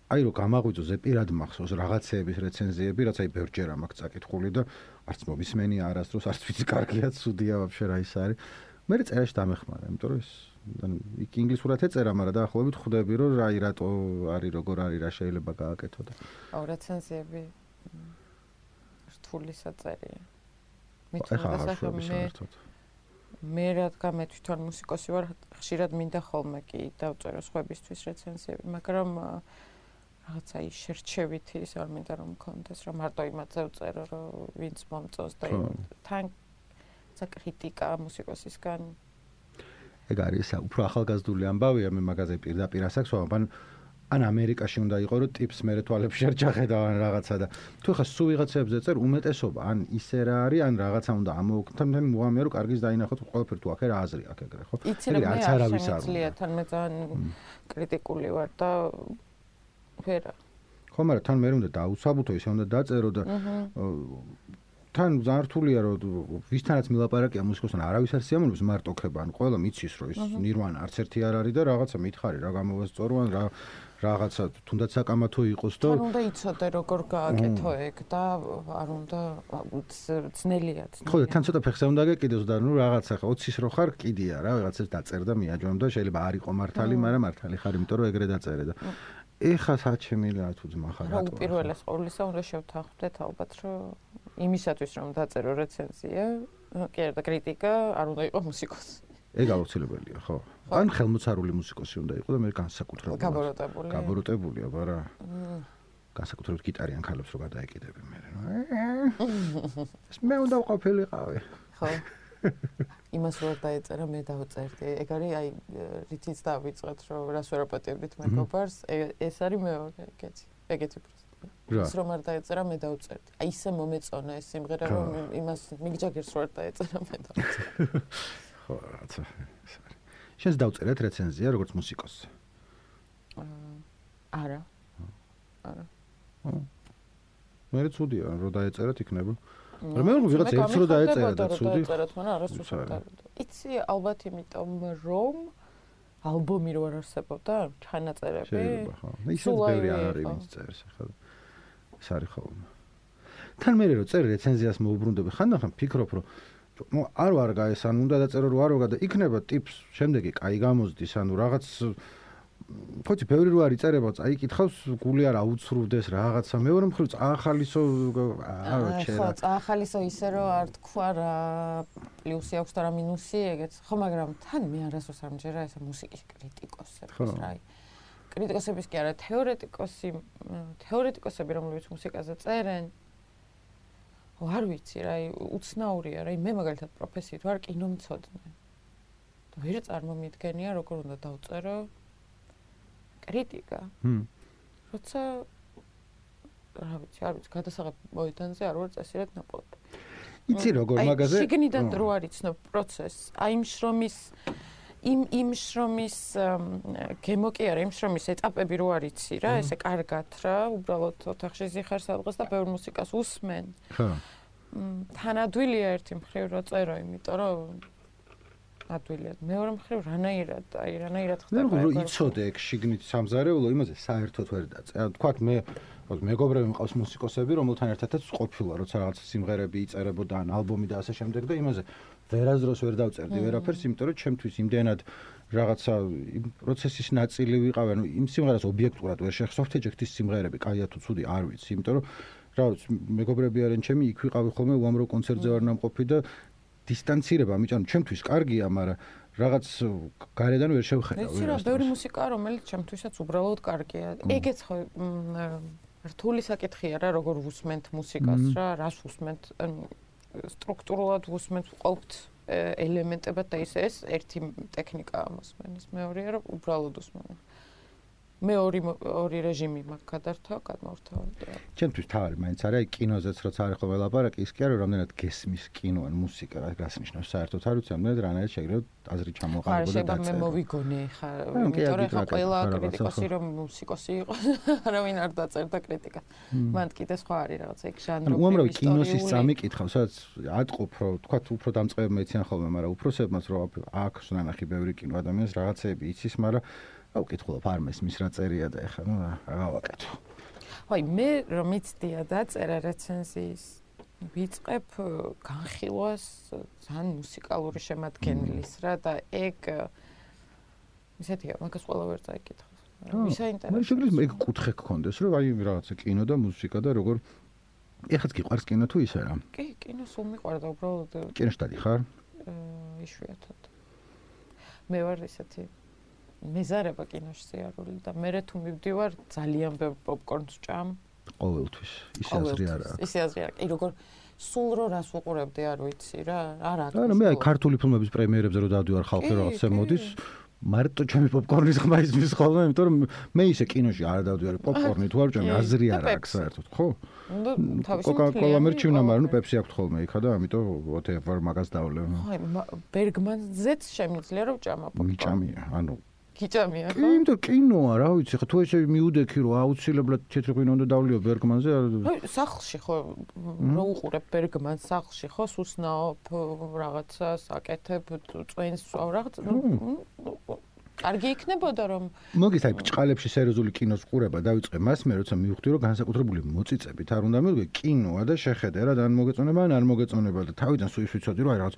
აი რომ გამაღვიძო ზეპირად მახსოვს რაღაცეების რეცენზიები, რაც აი ბევრჯერ ამაკ წაკითხული და არც მომისმენი არასდროს არც ვიცი კარგია, ცუდია ვაფშე რა ის არის. მე წერაში დამეხმარა, იმიტომ რომ ეს იქ ინგლისურად ეწერა, მაგრამ დაახლოებით ხვდები რომ აი რატო არის როგორ არის რა შეიძლება გააკეთო და აუ რეცენზიები რთული საწერია. მე თვითონ მე რადგან მე თვითონ მუსიკოსი ვარ, ხშირად მინდა ხოლმე კი დავწერო სხვებისთვის რეცენზიები, მაგრამ რაღაცა ის შერჩევითი ის არ მინდა რომ მქონდეს რომ მარტო იმაზე ვწერო რომ ვინც მომწონს და თან ცა კრიტიკა მუსიკოსისგან. ეგ არის უფრო ახალგაზრდული ამბავია მე მაგაზე პირდაპირ ასაკს ვამბან ან ამერიკაში უნდა იყო რომ ტიპს მე თვალებში არ ჩახედავ ან რაღაცა და თუ ხა სულ ვიღაცებზე წერ უმეტესობა ან ისე რა არის ან რაღაცა უნდა ამოუქმთან თან მოამე რომ კარგის დაინახოთ ყველაფერი თუ აქ რა აზრი აქ ეგრე ხო? ეგრე არც არავის არ უნდა. თან მე ძალიან კრიტიკული ვარ და ვერა ხო მაგრამ თან მე უნდა დაუსაბუთო ისე უნდა დაწერო და თან ზართულია რომ ვისთანაც მილაპარაკია მუსიკოსთან არავის არ სიამოვნებს მარტო ხება ან ყველა მიცის რომ ის ნირვანა არც ერთი არ არის და რაღაცა მითხარი რა გამოვასწორო ან რა რაღაცა თუნდაც საკამათო იყოს და არ უნდა იცოდე როგორ გააკეთო ეგ და არ უნდა ძნელია ძნელია. ხო და თან ცოტა ფეხზე უნდა გეკიდოს და ნუ რაღაცა ხო 20-ის რო ხარ კიდია რა რაღაცას დაწერ და მიაჯომ და შეიძლება არ იყო მართალი მაგრამ მართალი ხარ იმიტომ რომ ეგრე დაწერე და ეხა საჩემილა თუ ძმახარ რატო უპირველეს ყოვლისა უნდა შევთანხმდეთ ალბათ რომ იმისათვის რომ დაწერო რეცენზია კი არა კრიტიკა არ უნდა იყოს მუსიკოსი. ეგ აუცილებელია ხო. ან ხელმოწარული მუსიკოსი უნდა იყოს და მე განსაკუთრებული გაბოროტებული გაბოროტებულია ბარა განსაკუთრებით გიტარიან ქალებს რო გადაეკიდები მე ეს მე უნდა ყოფილიყავი ხო იმას რო დაეწერა მე დავწერდი. ეგ არის აი რითიც დავიწყეთ რომ რას ვერაპატიებდით მეგობარს ეს არის მეორე ეგეთი ეგეთი ის რომ არ დაეწერა მე დავწერდი. აი ისე მომეწონა ეს სიმღერა რომ იმას მიგჯაგერს რო არ დაეწერა მე დავწერდი. ხო რაცა შენს დავწერეთ რეცენზია როგორც მუსიკოსი არა. არა. მე ცუდია რომ დაეწერათ იქნება რა მე რომ ვიღაც ერთს რომ დაეწერა და ცუდი. დაეწერათ მაგრამ არასდროს არ დავწერა იცი ალბათ იმიტომ რომ ალბომი რო არ არსებობდა ჩანაწერები შეიძლება ხო. ისე ბევრი არ არის ვინც წერს ახლა. ეს არის ხოლმე. თან მე რო წერ რეცენზიას მოუბრუნდები ხანდახან ფიქრობ რომ ну არ ვარ გაეს ან უნდა დაწერო რომ არ ვარ და იქნება ტიპს შემდეგი კაი გამოზდის ანუ რაღაც ხოთი ბევრი რო არის წერება წაი კითხავს გული არ აუცრუდეს რაღაცა. მეორე მხრივ წაახალისო არა ჩერა ხო წაახალისო ისე რომ არ თქვა რა პლუსი აქვს და რა მინუსი ეგეც. ხო მაგრამ თან მე არასდროს არ მჯერა ესა მუსიკის კრიტიკოსების რაი კრიტიკოსების კი არა თეორეტიკოსი თეორეტიკოსები რომლებიც მუსიკაზე წერენ. ხო არ ვიცი რა უცნაურია რა მე მაგალითად პროფესიით ვარ კინომცოდნე ვერ წარმომიდგენია როგორ უნდა დავწერო კრიტიკა. ჰმ. როცა რა ვიცი, არ ვიცი, გადასაღებ მოედანზე არ ვარ წესიერ ნაპოლეთ. იცი როგორ მაგაზე? შიგნიდან რო არის ცნობ პროცესს. აი იმ შრომის იმ იმ შრომის გემო კი არა, იმ შრომის ეტაპები რო არიცი რა, ესე კარგად რა, უბრალოდ ოთახში ზიხარ სადღაც და ბევრ მუსიკას უსმენ. ხო. თანადვილია ერთი მხრივ რო წერო, იმიტომ რომ ადვილად. მეორე მხრივ რანაირად, აი რანაირად ხდება. მე რომ იცოდე ეგ შიგნით სამზარეულო იმაზე საერთოდ ვერ დაწე. თქვათ მე მეგობრები მყავს მუსიკოსები, რომელთან ერთადაც ყოფილა, როცა რაღაც სიმღერები იწერებოდა ან ალბომი და ასე შემდეგ და იმაზე ვერაზროს ვერ დავწერდი ვერაფერს, იმიტომ რომ ჩემთვის იმდენად რაღაცა პროცესის ნაწილი ვიყავ, ანუ იმ სიმღერას ობიექტურად ვერ შეხსოვთ, ეჯექტის სიმღერები, კაია თუ ცუდი, არ ვიცი, იმიტომ რომ რა ვიცი, მეგობრები არიან ჩემი, იქ ვიყავი ხოლმე უამრავ კონცერტზე ვარ ნამყოფი და დისტანცირება ამიტომ ჩემთვის კარგია, მაგრამ რაღაც გარედან ვერ შევხედავ. ვიცი რა, ბევრი მუსიკა, რომელიც ჩემთვისაც უბრალოდ კარგია. ეგეც ხო რთული საკითხია რა, როგორ ვუსმენთ მუსიკას რა, რას ვუსმენთ, სტრუქტურულად ვუსმენთ ყოველთ ელემენტებად და ისე ეს ერთი ტექნიკაა მოსმენის, მეორეა რომ უბრალოდ ვუსმენთ. მე ორი ორი რეჟიმი მაქვს გადართა, გადმორთავდა. ჩემთვის თავი მაინც არის კინოზეც როცა არის ხოლმე ლაპარაკი, ის კი არის რამდენად გესმის კინო ან მუსიკა, რა გასნიშნავს საერთოდ არ ვიცი, ამდენად რანაირად შეგრევ აზრი ჩამოყალიბო და დაწერა. მე მოვიგონე ხა, იმიტომ რომ ხა ყველა კრიტიკოსი რომ მუსიკოსი იყოს, არავინ არ დაწერდა კრიტიკას. მან კიდე სხვა არის რაღაც ეგ ჟანრი. უამრავი კინოსის წამი კითხავს, სადაც ატყობ რომ თქვა უფრო დამწყებები მეციან ხოლმე, მაგრამ უფროსებმაც რომ აქვს ნანახი ბევრი კინო ადამიანს რაღაცეები იცის, მაგრამ აუ კითხულობ არმეს მის რა წერია და ეხლა ნუ რა გავაკეთო. აი მე რომ იცდია დაწერა რეცენზიის ვიწყებ განხილვას ძალიან მუსიკალური შემადგენლის რა და ეგ ისეთია მაგას ყველა ვერ წაიკითხავს. ვისაინტერესო. მე შეგიძლია ეგ კუთხე გქონდეს რომ აი რაღაცა კინო და მუსიკა და როგორ ეხაც კი ყვარს კინო თუ ისე რა? კი, კინო სულ მიყვარდა უბრალოდ. კინოსტადი ხარ? აა იშვიათად. მე ვარ ისეთი მეზარება კინოში სიარული და მე თუ მივდივარ ძალიან ბევრ პოპკორნს ჭამ ყოველთვის. ისე აზრი არა აქვს ისე აზრი არა კი როგორ სულ რო რას უყურებდი არ ვიცი რა არა მე აი ქართული ფილმების პრემიერებზე რო დავდივარ ხალხი რაღაცა მოდის მარტო ჩემი პოპკორნის ხმა ისმის ხოლმე, იმიტომ რომ მე ისე კინოში არ დავდივარ პოპკორნი თუ არ ვჭამი, აზრი არ აქვს საერთოდ, ხო? კოკა-კოლა მერჩივნა, მაგრამ ნუ პეპსი აქვს ხოლმე იქა და ამიტომ whatever მაგას დავლევ. ხო, ბერგმანზეც შემიძლია რომ ჭამა პოპკორნი. მიჭამია, ანუ გიჭამია ხო? იმიტომ კინოა რა ვიცი, ხო თუ ესე მიუდექი რომ აუცილებლად თეთრი ღვინო უნდა დავლიო ბერგმანზე. აი სახლში ხო რო უყურებ ბერგმანს სახლში ხო სუსნაობ რაღაცას აკეთებ წვენს რაღაც კარგი იქნებოდა რომ მოგის აი ბჭყალებში სერიოზული კინოს ყურება დავიწყე მას მე როცა მივხვდი რომ განსაკუთრებული მოწიწებით არ უნდა მივიდე კინოა და შეხედე რა და ან მოგეწონება ან არ მოგეწონება და თავიდან სულ ვიცოდი რომ აი რაღაც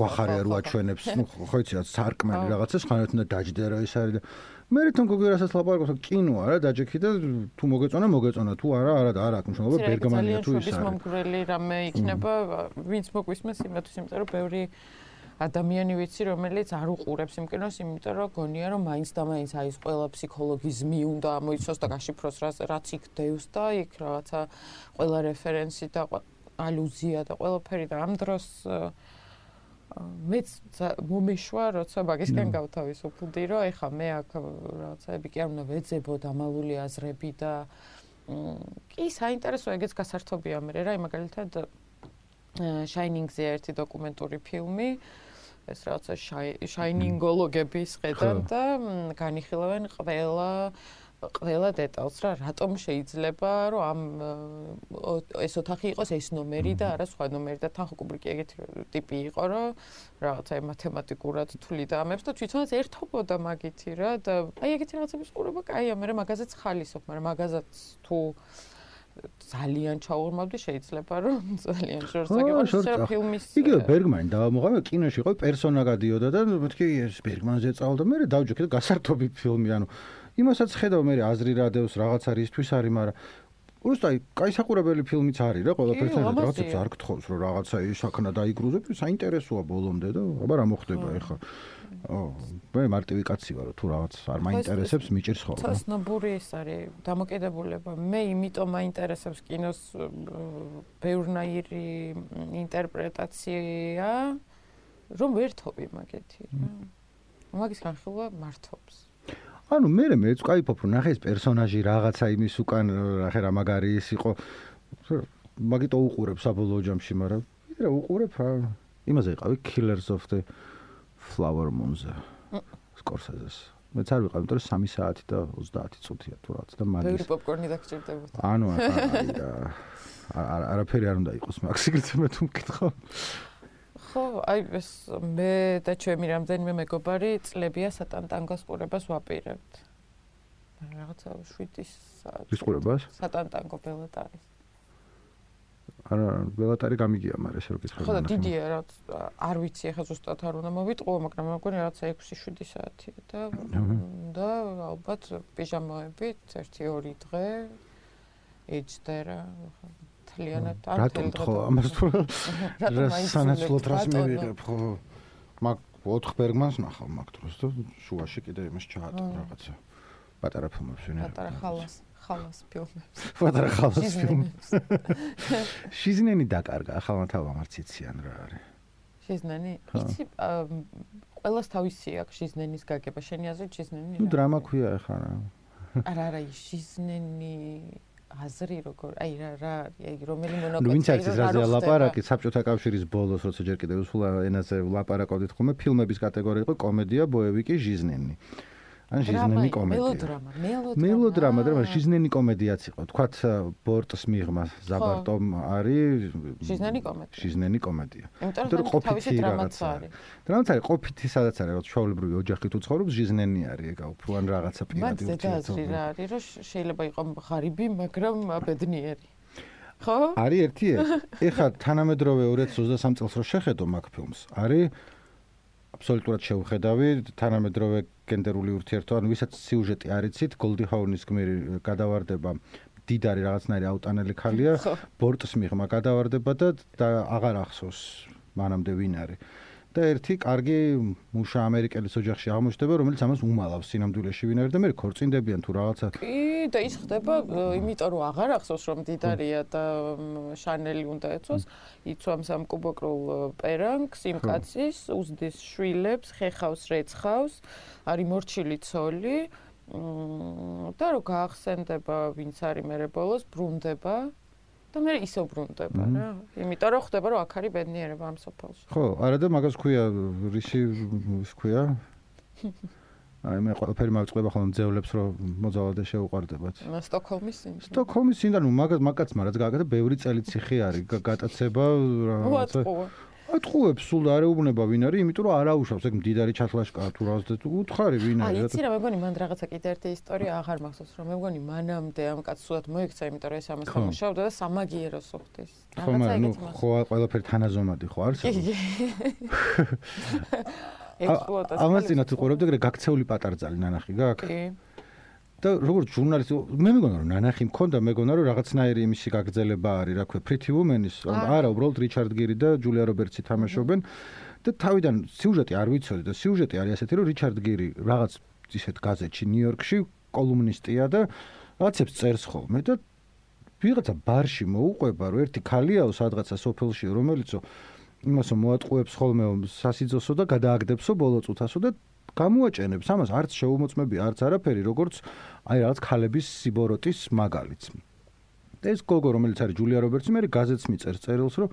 გვახარია რო აჩვენებს ნუ ხო. იცი რა სარკმელი რაღაცას ხანეთ უნდა დაждდე რა ის არის და მე რითონ გოგერასაც ლაპარაკობ კინოა რა დაჯექი და თუ მოგეწონა მოგეწონა თუ არა არა და არა აქვს მნიშვნელობა ბერგამანია თუ ის არის. მომგვრელი რამე იქნება ვინც მოგვისმეს იმათვის იმიტომ რომ ბევრი ადამიანი ვიცი, რომელიც არ უყურებს იმ კინოს, იმიტომ რომ გონია რომ მაინც და მაინც აი ეს ყველა ფსიქოლოგიზმი უნდა მოიცოს და გაშიფროს რაც იქ დევს და იქ რაღაცა ყველა რეფერენსი და ალუზია და ყველაფერი და ამ დროს მეც მომიშვა, როცა მაგისკენ გავთავისუფლდი, რომ ეხა მე აქ რაღაცაები კი არ უნდა ვეძებო დამალული აზრები და კი საინტერესო ეგეც გასართობია მე რა, მაგალითად Shining-ზე ერთი დოკუმენტური ფილმი, ეს რაღაცა შაინინგოლოგების ხედან და განიხილავენ ყველა ყველა დეტალს რა რატომ შეიძლება რომ ამ ეს ოთახი იყოს ეს ნომერი და არა სხვა ნომერი და თან ხუკუბრიკი ეგეთი ტიპი იყო რომ რაღაცა მათემატიკურად თვლიდა ამებს და თვითონაც ერთობოდა მაგითი რა და აი ეგეთი რაღაცების ყურება კაია მე მაგაზეც ხალისობ მაგრამ მაგაზაც თუ ძალიან ჩაურმავდი შეიძლება რომ ძალიან შორს რა ფილმის იგივე ბერგმანი დავამოღავე კინოში იყო პერსონა გადიოდა და მეთქი ეს ბერგმანზე წავდა მე დავჯექი და გასართობი ფილმი ანუ იმასაც ხედავ მე აზრი რა დევს რაღაც არის ისთვის არის მაგრამ უბრალოდ კაი საყურებელი ფილმიც არის რა ყველაფერთან რაღაცებს არ გთხოვს რომ რაღაცა ის აქნა დაიგრუზებ საინტერესოა ბოლომდე და აბა რა მოხდება ეხლა. ო მე მარტივი კაცი ვარ თუ რაღაც არ მაინტერესებს მიჭირს ხოლმე ცნობური ეს არის დამოკიდებულება. მე იმიტომ მაინტერესებს კინოს ბევრნაირი ინტერპრეტაცია რომ ვერთობი მაგეთი რა. მაგის განხილვა მართობს ანუ მე მე ვწკაიფობ რომ ნახე ეს პერსონაჟი რაღაცა იმის უკან ნახე რა მაგარი ის იყო მაგიტო უყურებ საბოლოო ჯამში მაგრამ ვიდრე უყურებ იმაზე იყავი Killers of the Flower Moon-ზე სკორსეზეს მეც არ ვიყავ იმიტომ რომ 3 საათი და 30 წუთია თუ რაც და მაგის ბევრი პოპკორნი დაგჭირდებოდა ანუ არა არაფერი არ უნდა იყოს მაგ სიგრძემე თუ მკითხავ ხო, აი ეს მე და ჩემი რამდენიმე მეგობარი წლებია სატანტანგოს ყურებას ვაპირებთ. რაღაცა 7 საათი. ის ყურებას? სატანტანგო ბელატარის. არა, ბელატარი გამიგია, მაგრამ ესე რო კითხავ. ხო და დიდია რა, არ ვიცი, ახლა ზუსტად არ უნდა მოვიტყო, მაგრამ მეგონი რაღაცა 6-7 საათია და და ალბათ პიჟამოებით 1-2 დღე ეჭდე რა. მთლიანად არ ხო, ამას თუ რა სანაცვლოდ რას მივიღებ, ხო. მაგ 4 ბერგმანს ნახავ მაგ დროს და შუაში კიდე იმას ჩაატო რაღაცა. პატარა ფილმებს ვინე. პატარა ხალას, ხალას ფილმებს. პატარა ხალას ფილმებს. შიზნენი დაკარგა, ახლა თავ ამარციციან რა არის. შიზნენი? იცი ყველას თავისი აქვს შიზნენის გაგება. შენი აზრით შიზნენი? ნუ დრამა ქვია ახლა რა. არა, არა, შიზნენი აზრი როგორ აი რა რა აი რომელი მონოკოთი ნუ ვინც არის რაზე ლაპარაკი საბჭოთა კავშირის ბოლოს როცა ჯერ კიდევ სულ ენაზე ლაპარაკობდით ხოლმე ფილმების კატეგორია იყო კომედია ბოევიკი ჟიზნენი ან ჟიზნენი კომედია. მელოდრამა, მელოდრამა. მელოდრამა, და ჟიზნენი კომედიაც იყო. თქვათ ბორტს მიღმა ზაბარტომ არის ჟიზნენი კომედია. ჟიზნენი კომედია. იმიტომ რომ ყოფითი დრამაც არის. დრამაც არის ყოფითი სადაც არის, რომ ჩვეულებრივი ოჯახი თუ ცხოვრობს, ჟიზნენი არის ეგა უფრო ან რაღაცა პირადი ურთიერთობა. მაგ ზედაზრი რა არის, რომ შეიძლება იყოს ღარიბი, მაგრამ ბედნიერი. ხო? არის ერთი ეს. ეხლა თანამედროვე 2023 წელს რო შეხედო მაგ ფილმს, არის აბსოლუტურად შევხედავი თანამედროვე გენდერული ურთიერთობა, ანუ ვისაც სიუჟეტი არიცით, გოლდი ჰაუნის გმირი გადავარდება. დიდარი რაღაცნაირი აუტანელი ხალია, ბორტს მიღმა გადავარდება და აღარ ახსოვს მანამდე ვინ არის. და ერთი კარგი მუშა ამერიკელის ოჯახში აღმოჩნდება, რომელიც ამას უმალავს სინამდვილეში ვინ არის და მე ქორწინდებიან თუ რაღაცა. კი, და ის ხდება, იმიტომ რომ აღარ ახსოვს რომ დიდარია და შანელი უნდა ეცოს, იცვამს ამ კუბოკრულ პერანგს იმ კაცის, უზდის შვილებს, ხეხავს, რეცხავს, არის მორჩილი ცოლი. და რო გაახსენდება ვინც არის მე რებოლოს ბრუნდება და მე ისე ბრუნდება რა. იმიტომ რომ ხდება რომ აქ არის ბედნიერება ამ სოფელში. ხო, არა და მაგას ქვია რისი ქვია? აი მე ყველაფერი მოვწყვება ხოლმე ძევლებს რომ მოძალადე შეუყარდებათ. სტოკჰოლმის სინდრომი. სტოკჰოლმის სინდრომი მაგას მაგაც მარაც გააკეთა ბევრი წელი ციხე არის გატაცება რაღაცა. ატყუებს სულ არეუბნება ვინ არის, იმიტომ რომ არაუშავს ეგ მდიდარი ჩათლაშკა თუ რა ზეთ უთხარი ვინ არის. აი, იცი რა მეგონი მან რაღაცა კიდე ერთი ისტორია აღარ მახსოვს რომ მეგონი მანამდე ამ კაცს სულად მოიქცა, იმიტომ რომ ეს ამას ამუშავდა და სამაგიეროს უხდის. რაღაცა ეგეთი მაგ. ხო, ყველაფერი თანაზომადი ხო არის? ექსპლუატაცია. ამას წინათ უყურებდი, გაქცეული პატარძალი ნანახი გაქვს? კი. და როგორც ჟურნალისტი მე მეგონა რომ ნანახი მქონდა მეგონა რომ რაღაცნაირი იმისი გაგრძელება არის რა ქვია Pretty Woman-ის არა უბრალოდ რიჩარდ გირი და ჯულია რობერტსი თამაშობენ. და თავიდან სიუჟეტი არ ვიცოდი და სიუჟეტი არის ასეთი რომ რიჩარდ გირი რაღაც ისეთ გაზეთში ნიუ-იორკში კოლუმნისტია და რაღაცებს წერს ხოლმე და ვიღაცა ბარში მოუყვება რომ ერთი ქალიაო სადღაცა სოფელში რომელიცო იმასო მოატყუებს ხოლმე სასიძოსო და გადააგდებსო ბოლო წუთასო და გამოაჭენებს ამას არც შეუმოწმები არც არაფერი როგორც აი რაღაც ქალების სიბოროტის მაგალითს. ეს გოგო რომელიც არის ჯულია რობერტსი მე გაზეთს მიწერს წერილს რომ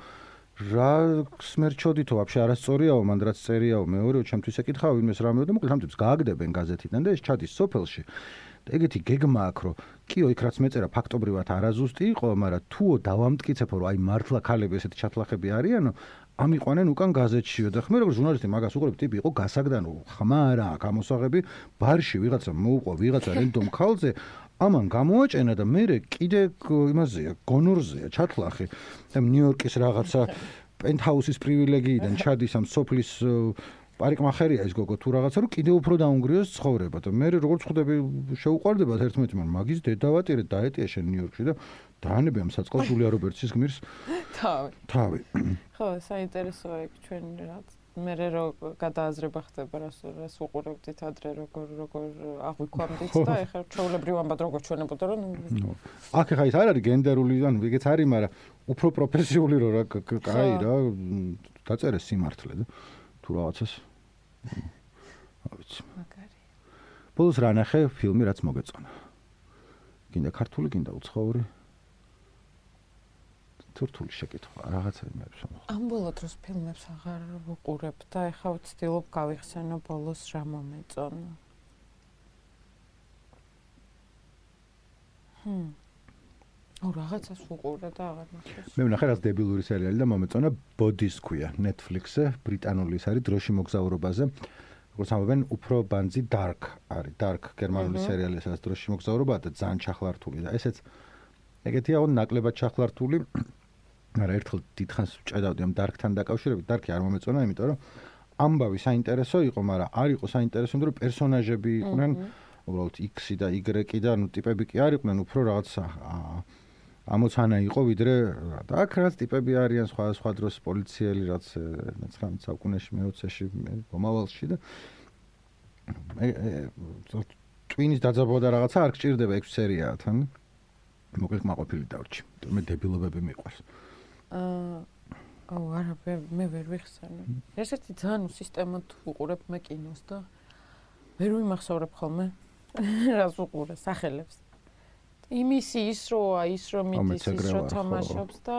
რა სმერჩოდითო ვაფშე არასწორიაო მან რაც წერიაო მეორეო ჩემთვის ეკითხავ იმეს რამე და მოკლედ ამიტომ გააგდებენ გაზეთიდან და ეს ჩადის სოფელში. ეგეთი გეგმა აქვს რომ კიო იქ რაც მეწერა ფაქტობრივად არაზუსტი იყო მაგრამ თუო დავამტკიცებო რომ აი მართლა ქალები ესეთი ჩათლახები არიანო ამიყვანენ უკან გაზეთშიო და ხმე როგორ ჟურნალისტი მაგას უყურებ ტიპი იყო გასაგდანო ხმა არა გამოსაღები ბარში ვიღაცა მოუყვა ვიღაცა რენდომ ქალზე ამან გამოაჭენა და მე კიდე იმაზეა გონორზეა ჩათლახი და ნიუ-იორკის რაღაცა პენტჰაუსის პრივილეგიიდან ჩადის ამ სოფლის პარიკმახერია ეს გოგო თუ რაღაცა რომ კიდე უფრო დაუნგრიოს ცხოვრება და მე როგორც ხვდები ერთმანეთს მაგრამ მაგის დედავატირე დაეტია შენ ნიუ-იორკში და დაანებე ამ საწყალ ჯულია რობერტსის გმირს თავი. თავი. ხო საინტერესოა იქ ჩვენ რაც. მე რო გადააზრება ხდება რას რას უყურებდით ადრე როგორ როგორ აღვიქვამდით და ეხლა ჩვეულებრივ ამბად როგორ ჩვენებოდა რომ აქ ეხა ის არ არის გენდერული ან ეგეც არის მაგრამ უფრო პროფესიული რო რა კაი რა დაწერე სიმართლე და თუ რაღაცას რა ვიცი მაგარი. ბოლოს რა ნახე ფილმი რაც მოგეწონა. გინდა ქართული გინდა უცხოური თურთული შეკითხვა რაღაცა იმებს ამ ამ ბოლო დროს ფილმებს აღარ ვუყურებ და ეხლა ვცდილობ გავიხსენო ბოლოს რა მომეწონა. ჰმ. ო რაღაცას ვუყურე და აღარ ნახე მე ვნახე რაღაც დებილური სერიალი და მომეწონა. ბოდის ქვია Netflix-ზე ბრიტანული ის არის დროში მოგზაურობაზე. როგორც ამბობენ უფრო ბანძი dark არის. Dark გერმანული სერიალი სადაც დროში მოგზაურობა და ძალიან ჩახლართული და ესეც ეგეთია ონ ნაკლებად ჩახლართული მაგრამ ერთხელ დიდხანს ჭედავდი ამ დარკთან დაკავშირებით, დარკი არ მომეწონა, იმიტომ რომ ამბავი საინტერესო იყო, მაგრამ არ იყო საინტერესო, იმიტომ რომ პერსონაჟები იყვნენ უბრალოდ X-ი და Y-ი და ნუ ტიპები კი არ იყვნენ, უფრო რაღაც ამოცანა იყო ვიდრე და აქ რაღაც ტიპები არიან სხვა სხვა დროს პოლიციელი რაც 19 საუკუნეში მე-20-ში მომავალში და ტვინის დაძაბვა და რაღაცა არ გჭირდება 6 სერიაა თან მოკლედ მაყოფილი დავრჩი. მე დებილობები მიყვარს აა აუ არა მე ვერ ვიხსენე. ესეთი ძალიან სისტემატ უყურებ მე კინოს და ვერ ვიმახსოვრებ ხოლმე რას უყურე სახელებს. იმის ის როა ის რომ მიდის ის რომ თამაშობს და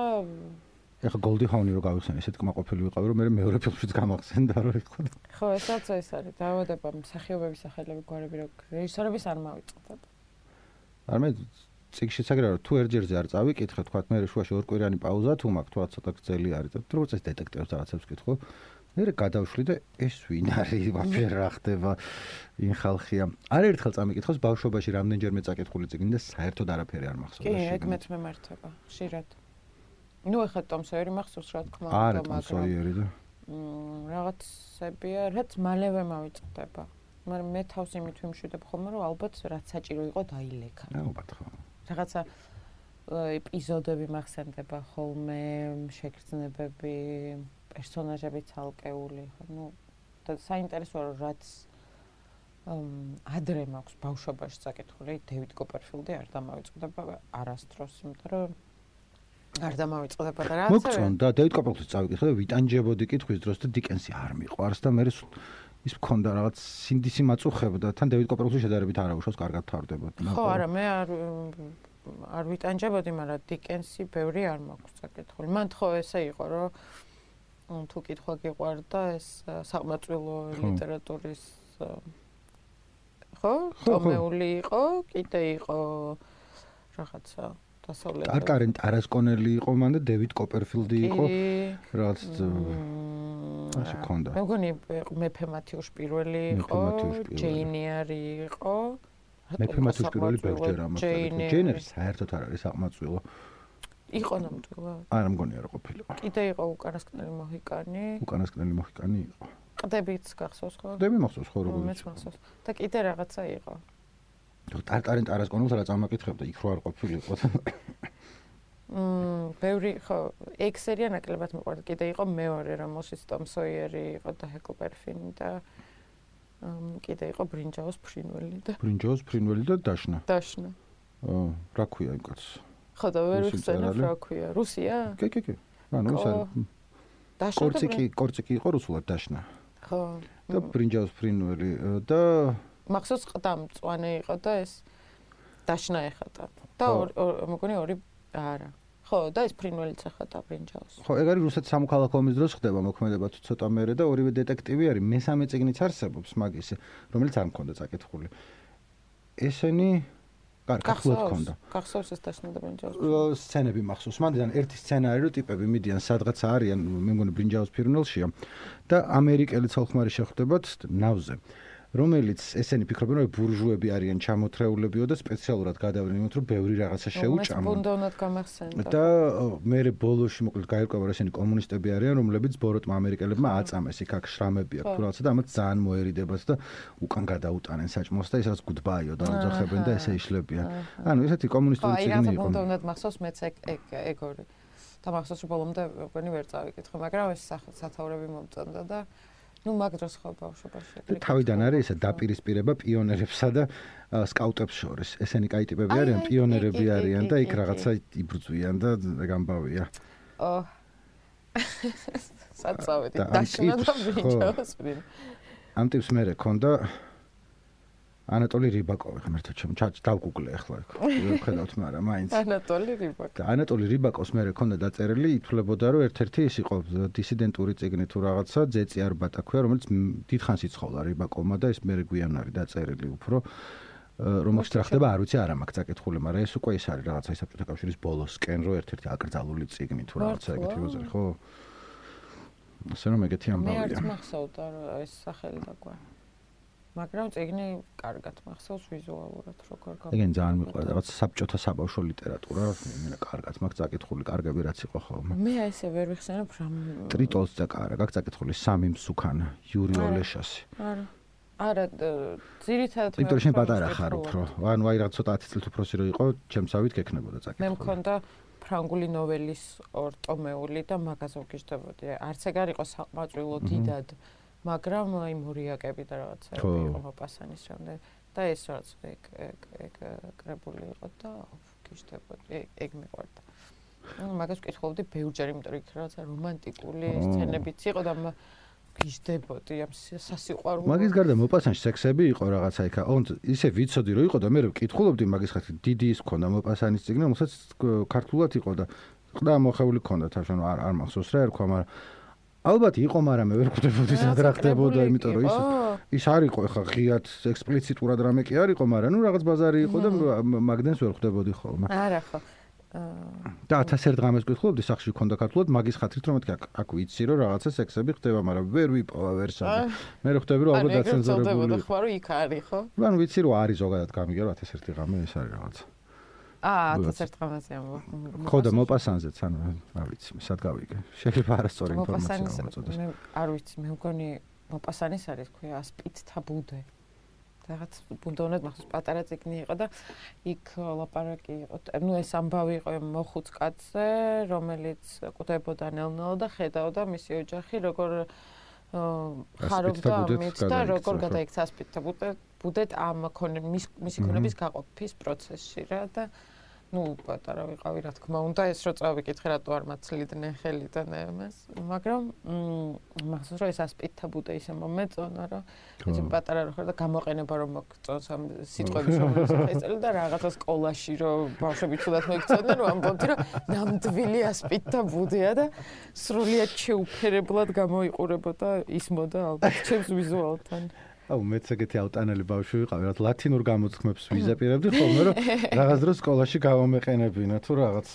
ეხა გოლდი ჰაუნი რო გავიხსენე ესეთ კმაყოფილი ვიყავი რომ მე მეორე ფილმშიც გამახსენდა რომ ეხლა ხო ესაც ეს არის დაავადება მსახიობების სახელები გვარები რო რეჟისორების არ მავიწყდა არ მე ციგში საგრა რომ თუ ერთჯერზე არ წავიკითხე თქვა მე შუაში ორ კვირიანი პაუზა თუ მაქვს თუ ცოტა გწელი არის და თუ როცა ეს დეტექტივს რაღაცებს კითხო მე გადავშლი და ეს ვინ არის ვაფშე რა ხდება იმ ხალხია. არ ერთხელ წამიკითხოს ბავშვობაში რამდენჯერმე წაკითხული ციგნი და საერთოდ არაფერი არ მახსოვს კი ეგ მეც მემართება ხშირად. ნუ ეხლა ტომ სოიერი მახსოვს რა თქმა უნდა მაგრამ არა ტომ სოიერი და რაღაცებია რაც მალევე მოვიწყდება. მაგრამ მე თავს იმით ვიმშვიდობ ხოლმე რომ ალბათ რაც საჭირო იყო დაილეკა ალბათ ხო რაღაცა ეპიზოდები მახსენდება ხოლმე შეგრძნებები პერსონაჟები ცალკეული ხო ნუ და საინტერესოა რომ რაც ადრე მაქვს ბავშვობაში წაკითხული დევიდ კოპერფილდი არ დამავიწყდება არასდროს იმიტომ რომ არ დამავიწყდება და რაც მოგწონდა დევიდ კოპერფილდი წავიკითხე და ვიტანჯებოდი კითხვის დროს და დიკენსი არ მიყვარს და მე ის მქონდა რაღაც სინდისი მაწუხებდა თან დევიდ კოპერფილდი შედარებით არ აუშავს კარგად თავდებოდა ხო არა მე არ არ ვიტანჯებოდი მაგრამ დიკენსი ბევრი არ მაქვს წაკითხული მან ხო ესე იყო რომ თუ კითხვა გიყვარდა ეს საყმაწვილო ლიტერატურის ხო? ტომეული იყო, კიდე იყო რაღაცა დასავლეთ. კარკარენ ტარასკონელი იყო მან და დევიდ კოპერფილდი იყო. რაღაც ასე ქონდა. მე მგონი მეფე მათიუშ პირველი იყო, ჯეინიარი იყო. მეფე მათიუშ პირველი ბერჯერ ამაყდა. ჯეინერი საერთოდ არ არის აღმაწვილო. იყო ნამდვილად. არა მგონი არ ყოფილიყო. კიდე იყო უკანასკნელი მოჰიკანი. უკანასკნელი მოჰიკანი იყო. ყდებიც გახსოვს ხო? ყდები მახსოვს ხო როგორ? მეც მახსოვს. და კიდე რაღაცა იყო. ტარტარენ ტარას კონულს რა წამაკითხებდა, იქ რო არ ყოფილიყო. მმ, ბევრი ხო, ექსერია ნაკლებად მიყვარდა. კიდე იყო მეორე რომ მოსის ტომსოიერი იყო და ჰეკლბერფინი და მმ, კიდე იყო ბრინჯაოს ფრინველი და ბრინჯაოს ფრინველი და დაშნა. დაშნა. აა, რა ქვია იმ კაცს? ხო და ვერ ვიხსენებ რა ქვია. რუსია? კი, კი, კი. ანუ ის არის. კორციკი, კორციკი იყო რუსულად დაშნა. ხო. და ბრინჯაოს ფრინველი და მახსოვს ყდა მწვანე იყო და ეს დაშნა ეხატა და მგონი ორი არა ხო და ეს ფრინველიც ეხატა ბრინჯაოს ხო ეგ არის რუსეთის სამოქალაქო ომის დროს ხდება მოქმედება თუ ცოტა მერე და ორივე დეტექტივი არის მესამე წიგნიც არსებობს მაგისი რომელიც არ მქონდა წაკითხული ესენი კარგი გახლავთ მქონდა. გახსოვს ეს დაშნა და ბრინჯაოს სცენები მახსოვს. მანდან ერთი სცენა არის რომ ტიპები მიდიან სადღაც არიან მე მგონი ბრინჯაოს ფირნელშია და ამერიკელი ცოლხმარი შეხვდებათ ნავზე. რომელიც ესენი ფიქრობენ რომ ბურჟუები არიან ჩამოთრეულებიო და სპეციალურად გადავდნენ იმით რომ ბევრი რაღაცა შეუჭამო. ბუნდოვნად გამახსენდა. და მე ბოლოში მოკლედ გაირკვევა რომ ესენი კომუნისტები არიან რომლებიც ბოროტმა ამერიკელებმა აწამეს იქ აქ შრამები აქვს თუ რაღაცა და ამათ ძალიან მოერიდებათ და უკან გადაუტანენ საჭმოს და ისაც გუდბაიო და უძახებენ და ესე იშლებიან. ანუ ესეთი კომუნისტური ციგნი იყო. აი ბუნდოვნად მახსოვს მეც ეგ ეგ ეგ ორი. და მახსოვს რომ ბოლომდე ვენი ვერ წავიკითხე მაგრამ ეს სათაურები მომწონდა და ნუ მაგ დროს ხო ბავშვობაში თავიდან არის ესა დაპირისპირება პიონერებსა და სკაუტებს შორის. ესენი კაი ტიპები არიან პიონერები არიან და იქ რაღაცა იბრძვიან და გამბავია. საწავედი დაშნა და ვიჯავს ვინ ამ ტიპს მე რეკონდა ანატოლი რიბაკოვი ღმერთო ჩემ ჩაჭ დავგუგლე ახლა ხედავთ მაგრამ მაინც. ანატოლი რიბაკოვი. ანატოლი რიბაკოვს მე რეკონდა დაწერილი ითვლებოდა რომ ერთ-ერთი ის იყო დისიდენტური ციგნი თუ რაღაცა ძეწი არ ბატა ქვია რომელიც დიდხანს იცხოვდა რიბაკოვმა და ეს მე გვიან არის დაწერილი უფრო. რომ აქ რა ხდება არ ვიცი არა მაქვს წაკითხული მაგრამ ეს უკვე ის არის რაღაცა საბჭოთა კავშირის ბოლოსკენ რომ ერთ-ერთი აკრძალული ციგნი თუ რაღაცა ეგეთი უზრი ხო. ასე რომ ეგეთი ამბავია. მე არ მახსოვდა რომ ეს სახელი დაგვარ მაგრამ წიგნი კარგად მახსოვს ვიზუალურად როგორ გავა. ეგენ ძალიან მიყვარდა რაღაც საბჭოთა საბავშვო ლიტერატურა, მე კარგად მაქვს წაკითხული, კარგები რაც იყო ხოლმე. მე ესე ვერ ვიხსენებ რა. ტრიტოლს და კარგ აქვს წაკითხული სამი მსუქანა, იური ოლეშასი. არა. არა, ძირითადად მე. იმიტომ შენ პატარა ხარ უფრო. ანუ აი რაღაც ცოტა 10 წელს უფროსი რო იყო, ჩემსავით გექნებოდა წაკითხული. მე მქონდა ფრანგული ნოველის ორტომეული და მაგაზე ვგიშდებოდი. არც ეგ არ იყო საყმაწვილო დიდად. მაგრამ აი მორიაკები და რაღაცა იყო მოპასანის რამდენ და ეს რაც ეგ ეგ ეგ კრებული იყო და გიშდებოდი ეგ მიყვარდა. ანუ მაგას ვკითხულობდი ბევრჯერ იმიტომ რომ იქ რაღაცა რომანტიკული სცენებიც იყო და გიშდებოდი ამ სასიყვარულო. მაგის გარდა მოპასანში სექსები იყო რაღაცა იქა. ონ ისე ვიცოდი რომ იყო და მე რომ ვკითხულობდი მაგის ხათი დიდი ის ქონდა მოპასანის ციგნი, რომელსაც ქართულად იყო და ყდა მოხეული ქონდა თავშენ არ არ მახსოვს რა ერქვა, მაგრამ ალბათ იყო, მაგრამ მე ვერ ხვდებოდი სად რა ხდებოდა, იმიტომ რომ ის ის არ იყო ხა ღიად ექსპლიციტურად რამე კი არ იყო, მაგრამ ნუ რაღაც ბაზარი იყო და მაგდენს ვერ ხვდებოდი ხოლმე. არა ხო. და 1001 დღამეს გითხულობდი სახში ქონდა ქართულად მაგის ხათრით რომ მეთქი აქ ვიცი რომ რაღაცა სექსები ხდება, მაგრამ ვერ ვიპოვა ვერ საერთოდ. მე ხვდები რომ ალბათ დაცენზურებული. ხო, რომ იქ არის ხო? ანუ ვიცი რომ არის ზოგადად გამიგე რომ 1001 დღამე ეს არის რაღაცა. აა 11 დღეზე ამბობ. ხო და მოპასანზეც ანუ რა ვიცი, სად გავიგე. შეიძლება არასწორი ინფორმაცია მოწოდეს. მე არ ვიცი, მე მგონი მოპასანის არის ქვია ასპიტთა ბუდე. რაღაც ბუნდოვნად მახსოვს პატარა ციგნი იყო და იქ ლაპარაკი იყო. ნუ ეს ამბავი იყო მოხუც კაცზე, რომელიც კვდებოდა ნელ-ნელა და ხედავდა მისი ოჯახი როგორ ხარობდა ამით და როგორ გადაიქცა სპიტ ბუდეთ ამ მისი ქონების გაყოფის პროცესში რა და ну პატარა ვიყავი რა თქმა უნდა ეს რო წავიკითხე რატო არ მაცლიდნენ ხელი და ნემეს მაგრამ მახსოვს რომ ეს ასპიტთა ბუდე ისე მომეწონა რომ ეს პატარა რო ხარ და გამოყენება რომ მოგწონს ამ სიტყვების რომელიც ეწელი და რაღაცა სკოლაში რომ ბავშვები თუდად მოიქცოდნენ რომ ამბობდი რომ ნამდვილი ასპიტთა ბუდეა და სრულიად შეუფერებლად გამოიყურებოდა ისმოდა ალბათ ჩემს ვიზუალთან აუ მეც ეგეთი ავტანელი ბავშვი ვიყავი, რაც ლათინურ გამოთქმებს ვიზაპირებდი ხოლმე, რომ რაღაც დროს სკოლაში გავამეყენებინა თუ რაღაც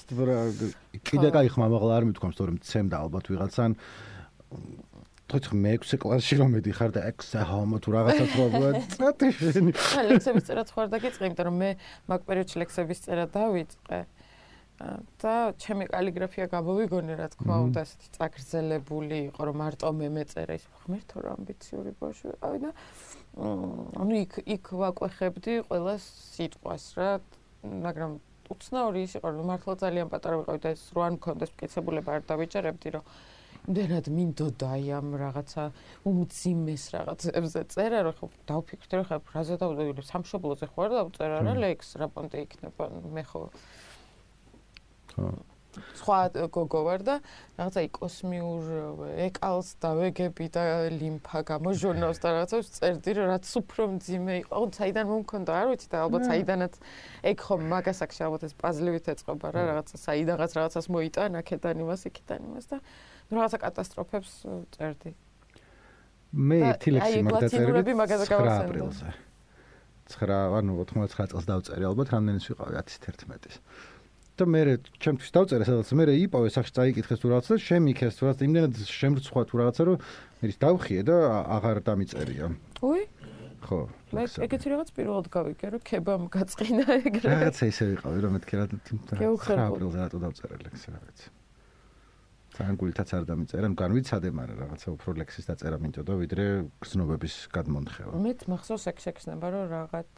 კიდე კაი ხმამაღლა არ მithქვამს, თორემ ცემდა ალბათ ვიღაცან თოთხ მეექვსე კლასში რომ მედიხარ და ექსა ჰომო თუ რაღაცას როა წათი შენი. ლექსების წერაც ხوار დაგიწყე, იმიტომ რომ მე მაგ პერიოდში ლექსების წერა დავიწყე. და ჩემი კალიგრაფია გამოვიგონე რა თქმა უნდა ესეთი წაგრძელებული იყო რომ მარტო მე მეწერა ის ღმერთო რა ამბიციური ბავშვი ვიყავი და ანუ იქ იქ ვაკვეხებდი ყველა სიტყვას რა მაგრამ უცნაური ის იყო რომ მართლა ძალიან პატარა ვიყავი და ეს რო არ მქონდეს მკეცებულება არ დავიჭერებდი რომ იმდენად მინდოდა აი ამ რაღაცა უმძიმეს რაღაცებზე წერა რომ ხო დავფიქრდი რომ ხა ფრაზა დავწერე სამშობლოზე ხო არ დავწერა რა ლექს რა პონტე იქნება მე ხო სხვა გოგო ვარ და რაღაცა კოსმიურ ეკალს დავეგები და ლიმფა გამოჟონავს და რაღაცას წერდი რომ რაც უფრო მძიმე იყო. აუ საიდან მომქონდა არ ვიცი და ალბათ საიდანაც ეგ ხომ მაგასაკში ალბათ ეს პაზლივით ეწყობა რა რაღაცა საიდანაც რაღაცას მოიტან აქედან იმას იქიდან იმას და რაღაცა კატასტროფებს წერდი. მე ერთი ლექსი მაგდაწერდი 9 აპრილზე. 9 ანუ 99 წელს დავწერე ალბათ რამდენის ვიყავი 10-11-ის. და მე ჩემთვის დავწერე სადაც მე იპოვე სახში წაიკითხეს თუ რაღაცა შემიქეს თუ რაღაცა იმდენად შემრცხვა თუ რაღაცა რომ მე ის დავხიე და აღარ დამიწერია. უი? ხო. მე ეგეთი რაღაც პირველად გავიგე რომ ქებამ გაწყინა ეგრე. რაღაცა ისე ვიყავი რომ მეთქე რა აპრილზე რატო დავწერე ლექსი რა ვიცი. ძალიან გულითაც არ დამიწერე, განვიცადე, მაგრამ რაღაცა უფრო ლექსის დაწერა მინდოდა ვიდრე გზნობების გადმონხევა. მეც მახსოვს ეგ შექნება რომ რაღაც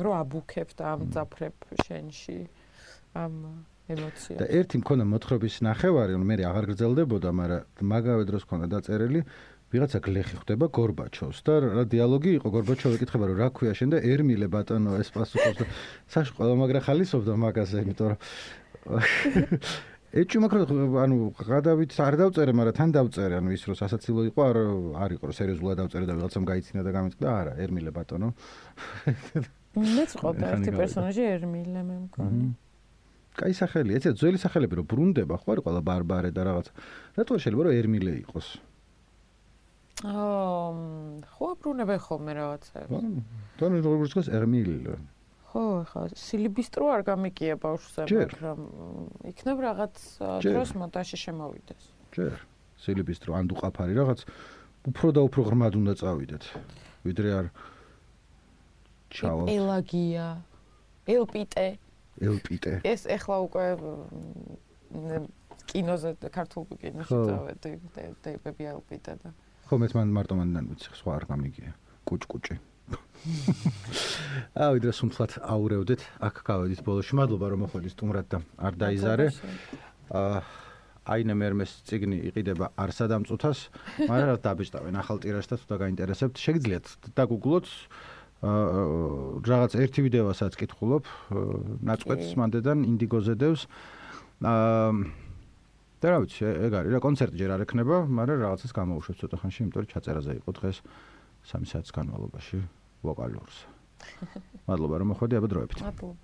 რო აბუქებ და ამძაფრებ შენში. ამ ემოციას. და ერთი მქონდა მოთხრობის ნახევარი, ანუ მე აღარ გრძელდებოდა, მაგრამ მაგავე დროს მქონდა დაწერილი ვიღაცა გლეხი ხდება გორბაჩოვს და რა დიალოგი იყო? გორბაჩოვი ეკითხება რომ რა ქვია შენ და ერმილე ბატონო ეს პასუხობს და საშ ყველა მაგრა ხალისობდა მაგაზე იმიტომ რომ ეჭი მაგრამ ანუ გადავით არ დავწერე მაგრამ თან დავწერე ანუ ის რო სასაცილო იყო არ არ იყო რომ სერიოზულად დავწერე და ვიღაცამ გაიცინა და გამიწყდა. არა ერმილე ბატონო. მეც ყოფილი ერთი პერსონაჟი ერმილე მე მგონი კაი სახელი, ეცე ძველი სახელები რომ ბრუნდება, ხო არის ყველა ბარბარე და რაღაც. რატო შეიძლება რომ ერმილე იყოს? აა, ხო ბრუნებენ ხოლმე რაღაცებს. და როგორც გქოს ერმილე. ხო, ხა სილიბისტრო არ გამიკია ბავშვზე, მაგრამ იქნებ რაღაც დროს მონტაჟში შემოვიდეს. ჯერ. სილიბისტრო ან დუყაფარი რაღაც უფრო და უფრო ღრმად უნდა წავიდეთ. ვიდრე არ ჩავალ. ელაგია. ელპიტე. ელპიტე. ეს ახლა უკვე კინოზე ქართულ კინოში წავედი დეიბები ელპიტე და ხო მეც მან მარტო მანდან ვიცი სხვა არ გამიგია. კუჭკუჭი. აი დრო სუნთლად აურევდით აქ გავედით ბოლოში მადლობა რომ მოხვედით სტუმრად და არ დაიზარე. აა აინე მერმეს ციგნი იყიდება არსადამწუთას მაგრამ დაბეჭდავენ ახალ ტირაჟს და თუ და გაინტერესებთ შეგიძლიათ დაგუგლოთ რაღაც ერთი ვიდეოსაც კითხულობ ნაწყვეტს მანდედან ინდიგოზე დევს. აა და რა ვიცი ეგ არის რა კონცერტი ჯერ არ ექნება მაგრამ რაღაცას გამოუშვებ ცოტა ხანში იმიტომ რომ ჩაწერაზე იყო დღეს 3 საათის განმავლობაში ვოკალურს მადლობა რომ მოხვედი აბა დროებით. მადლობა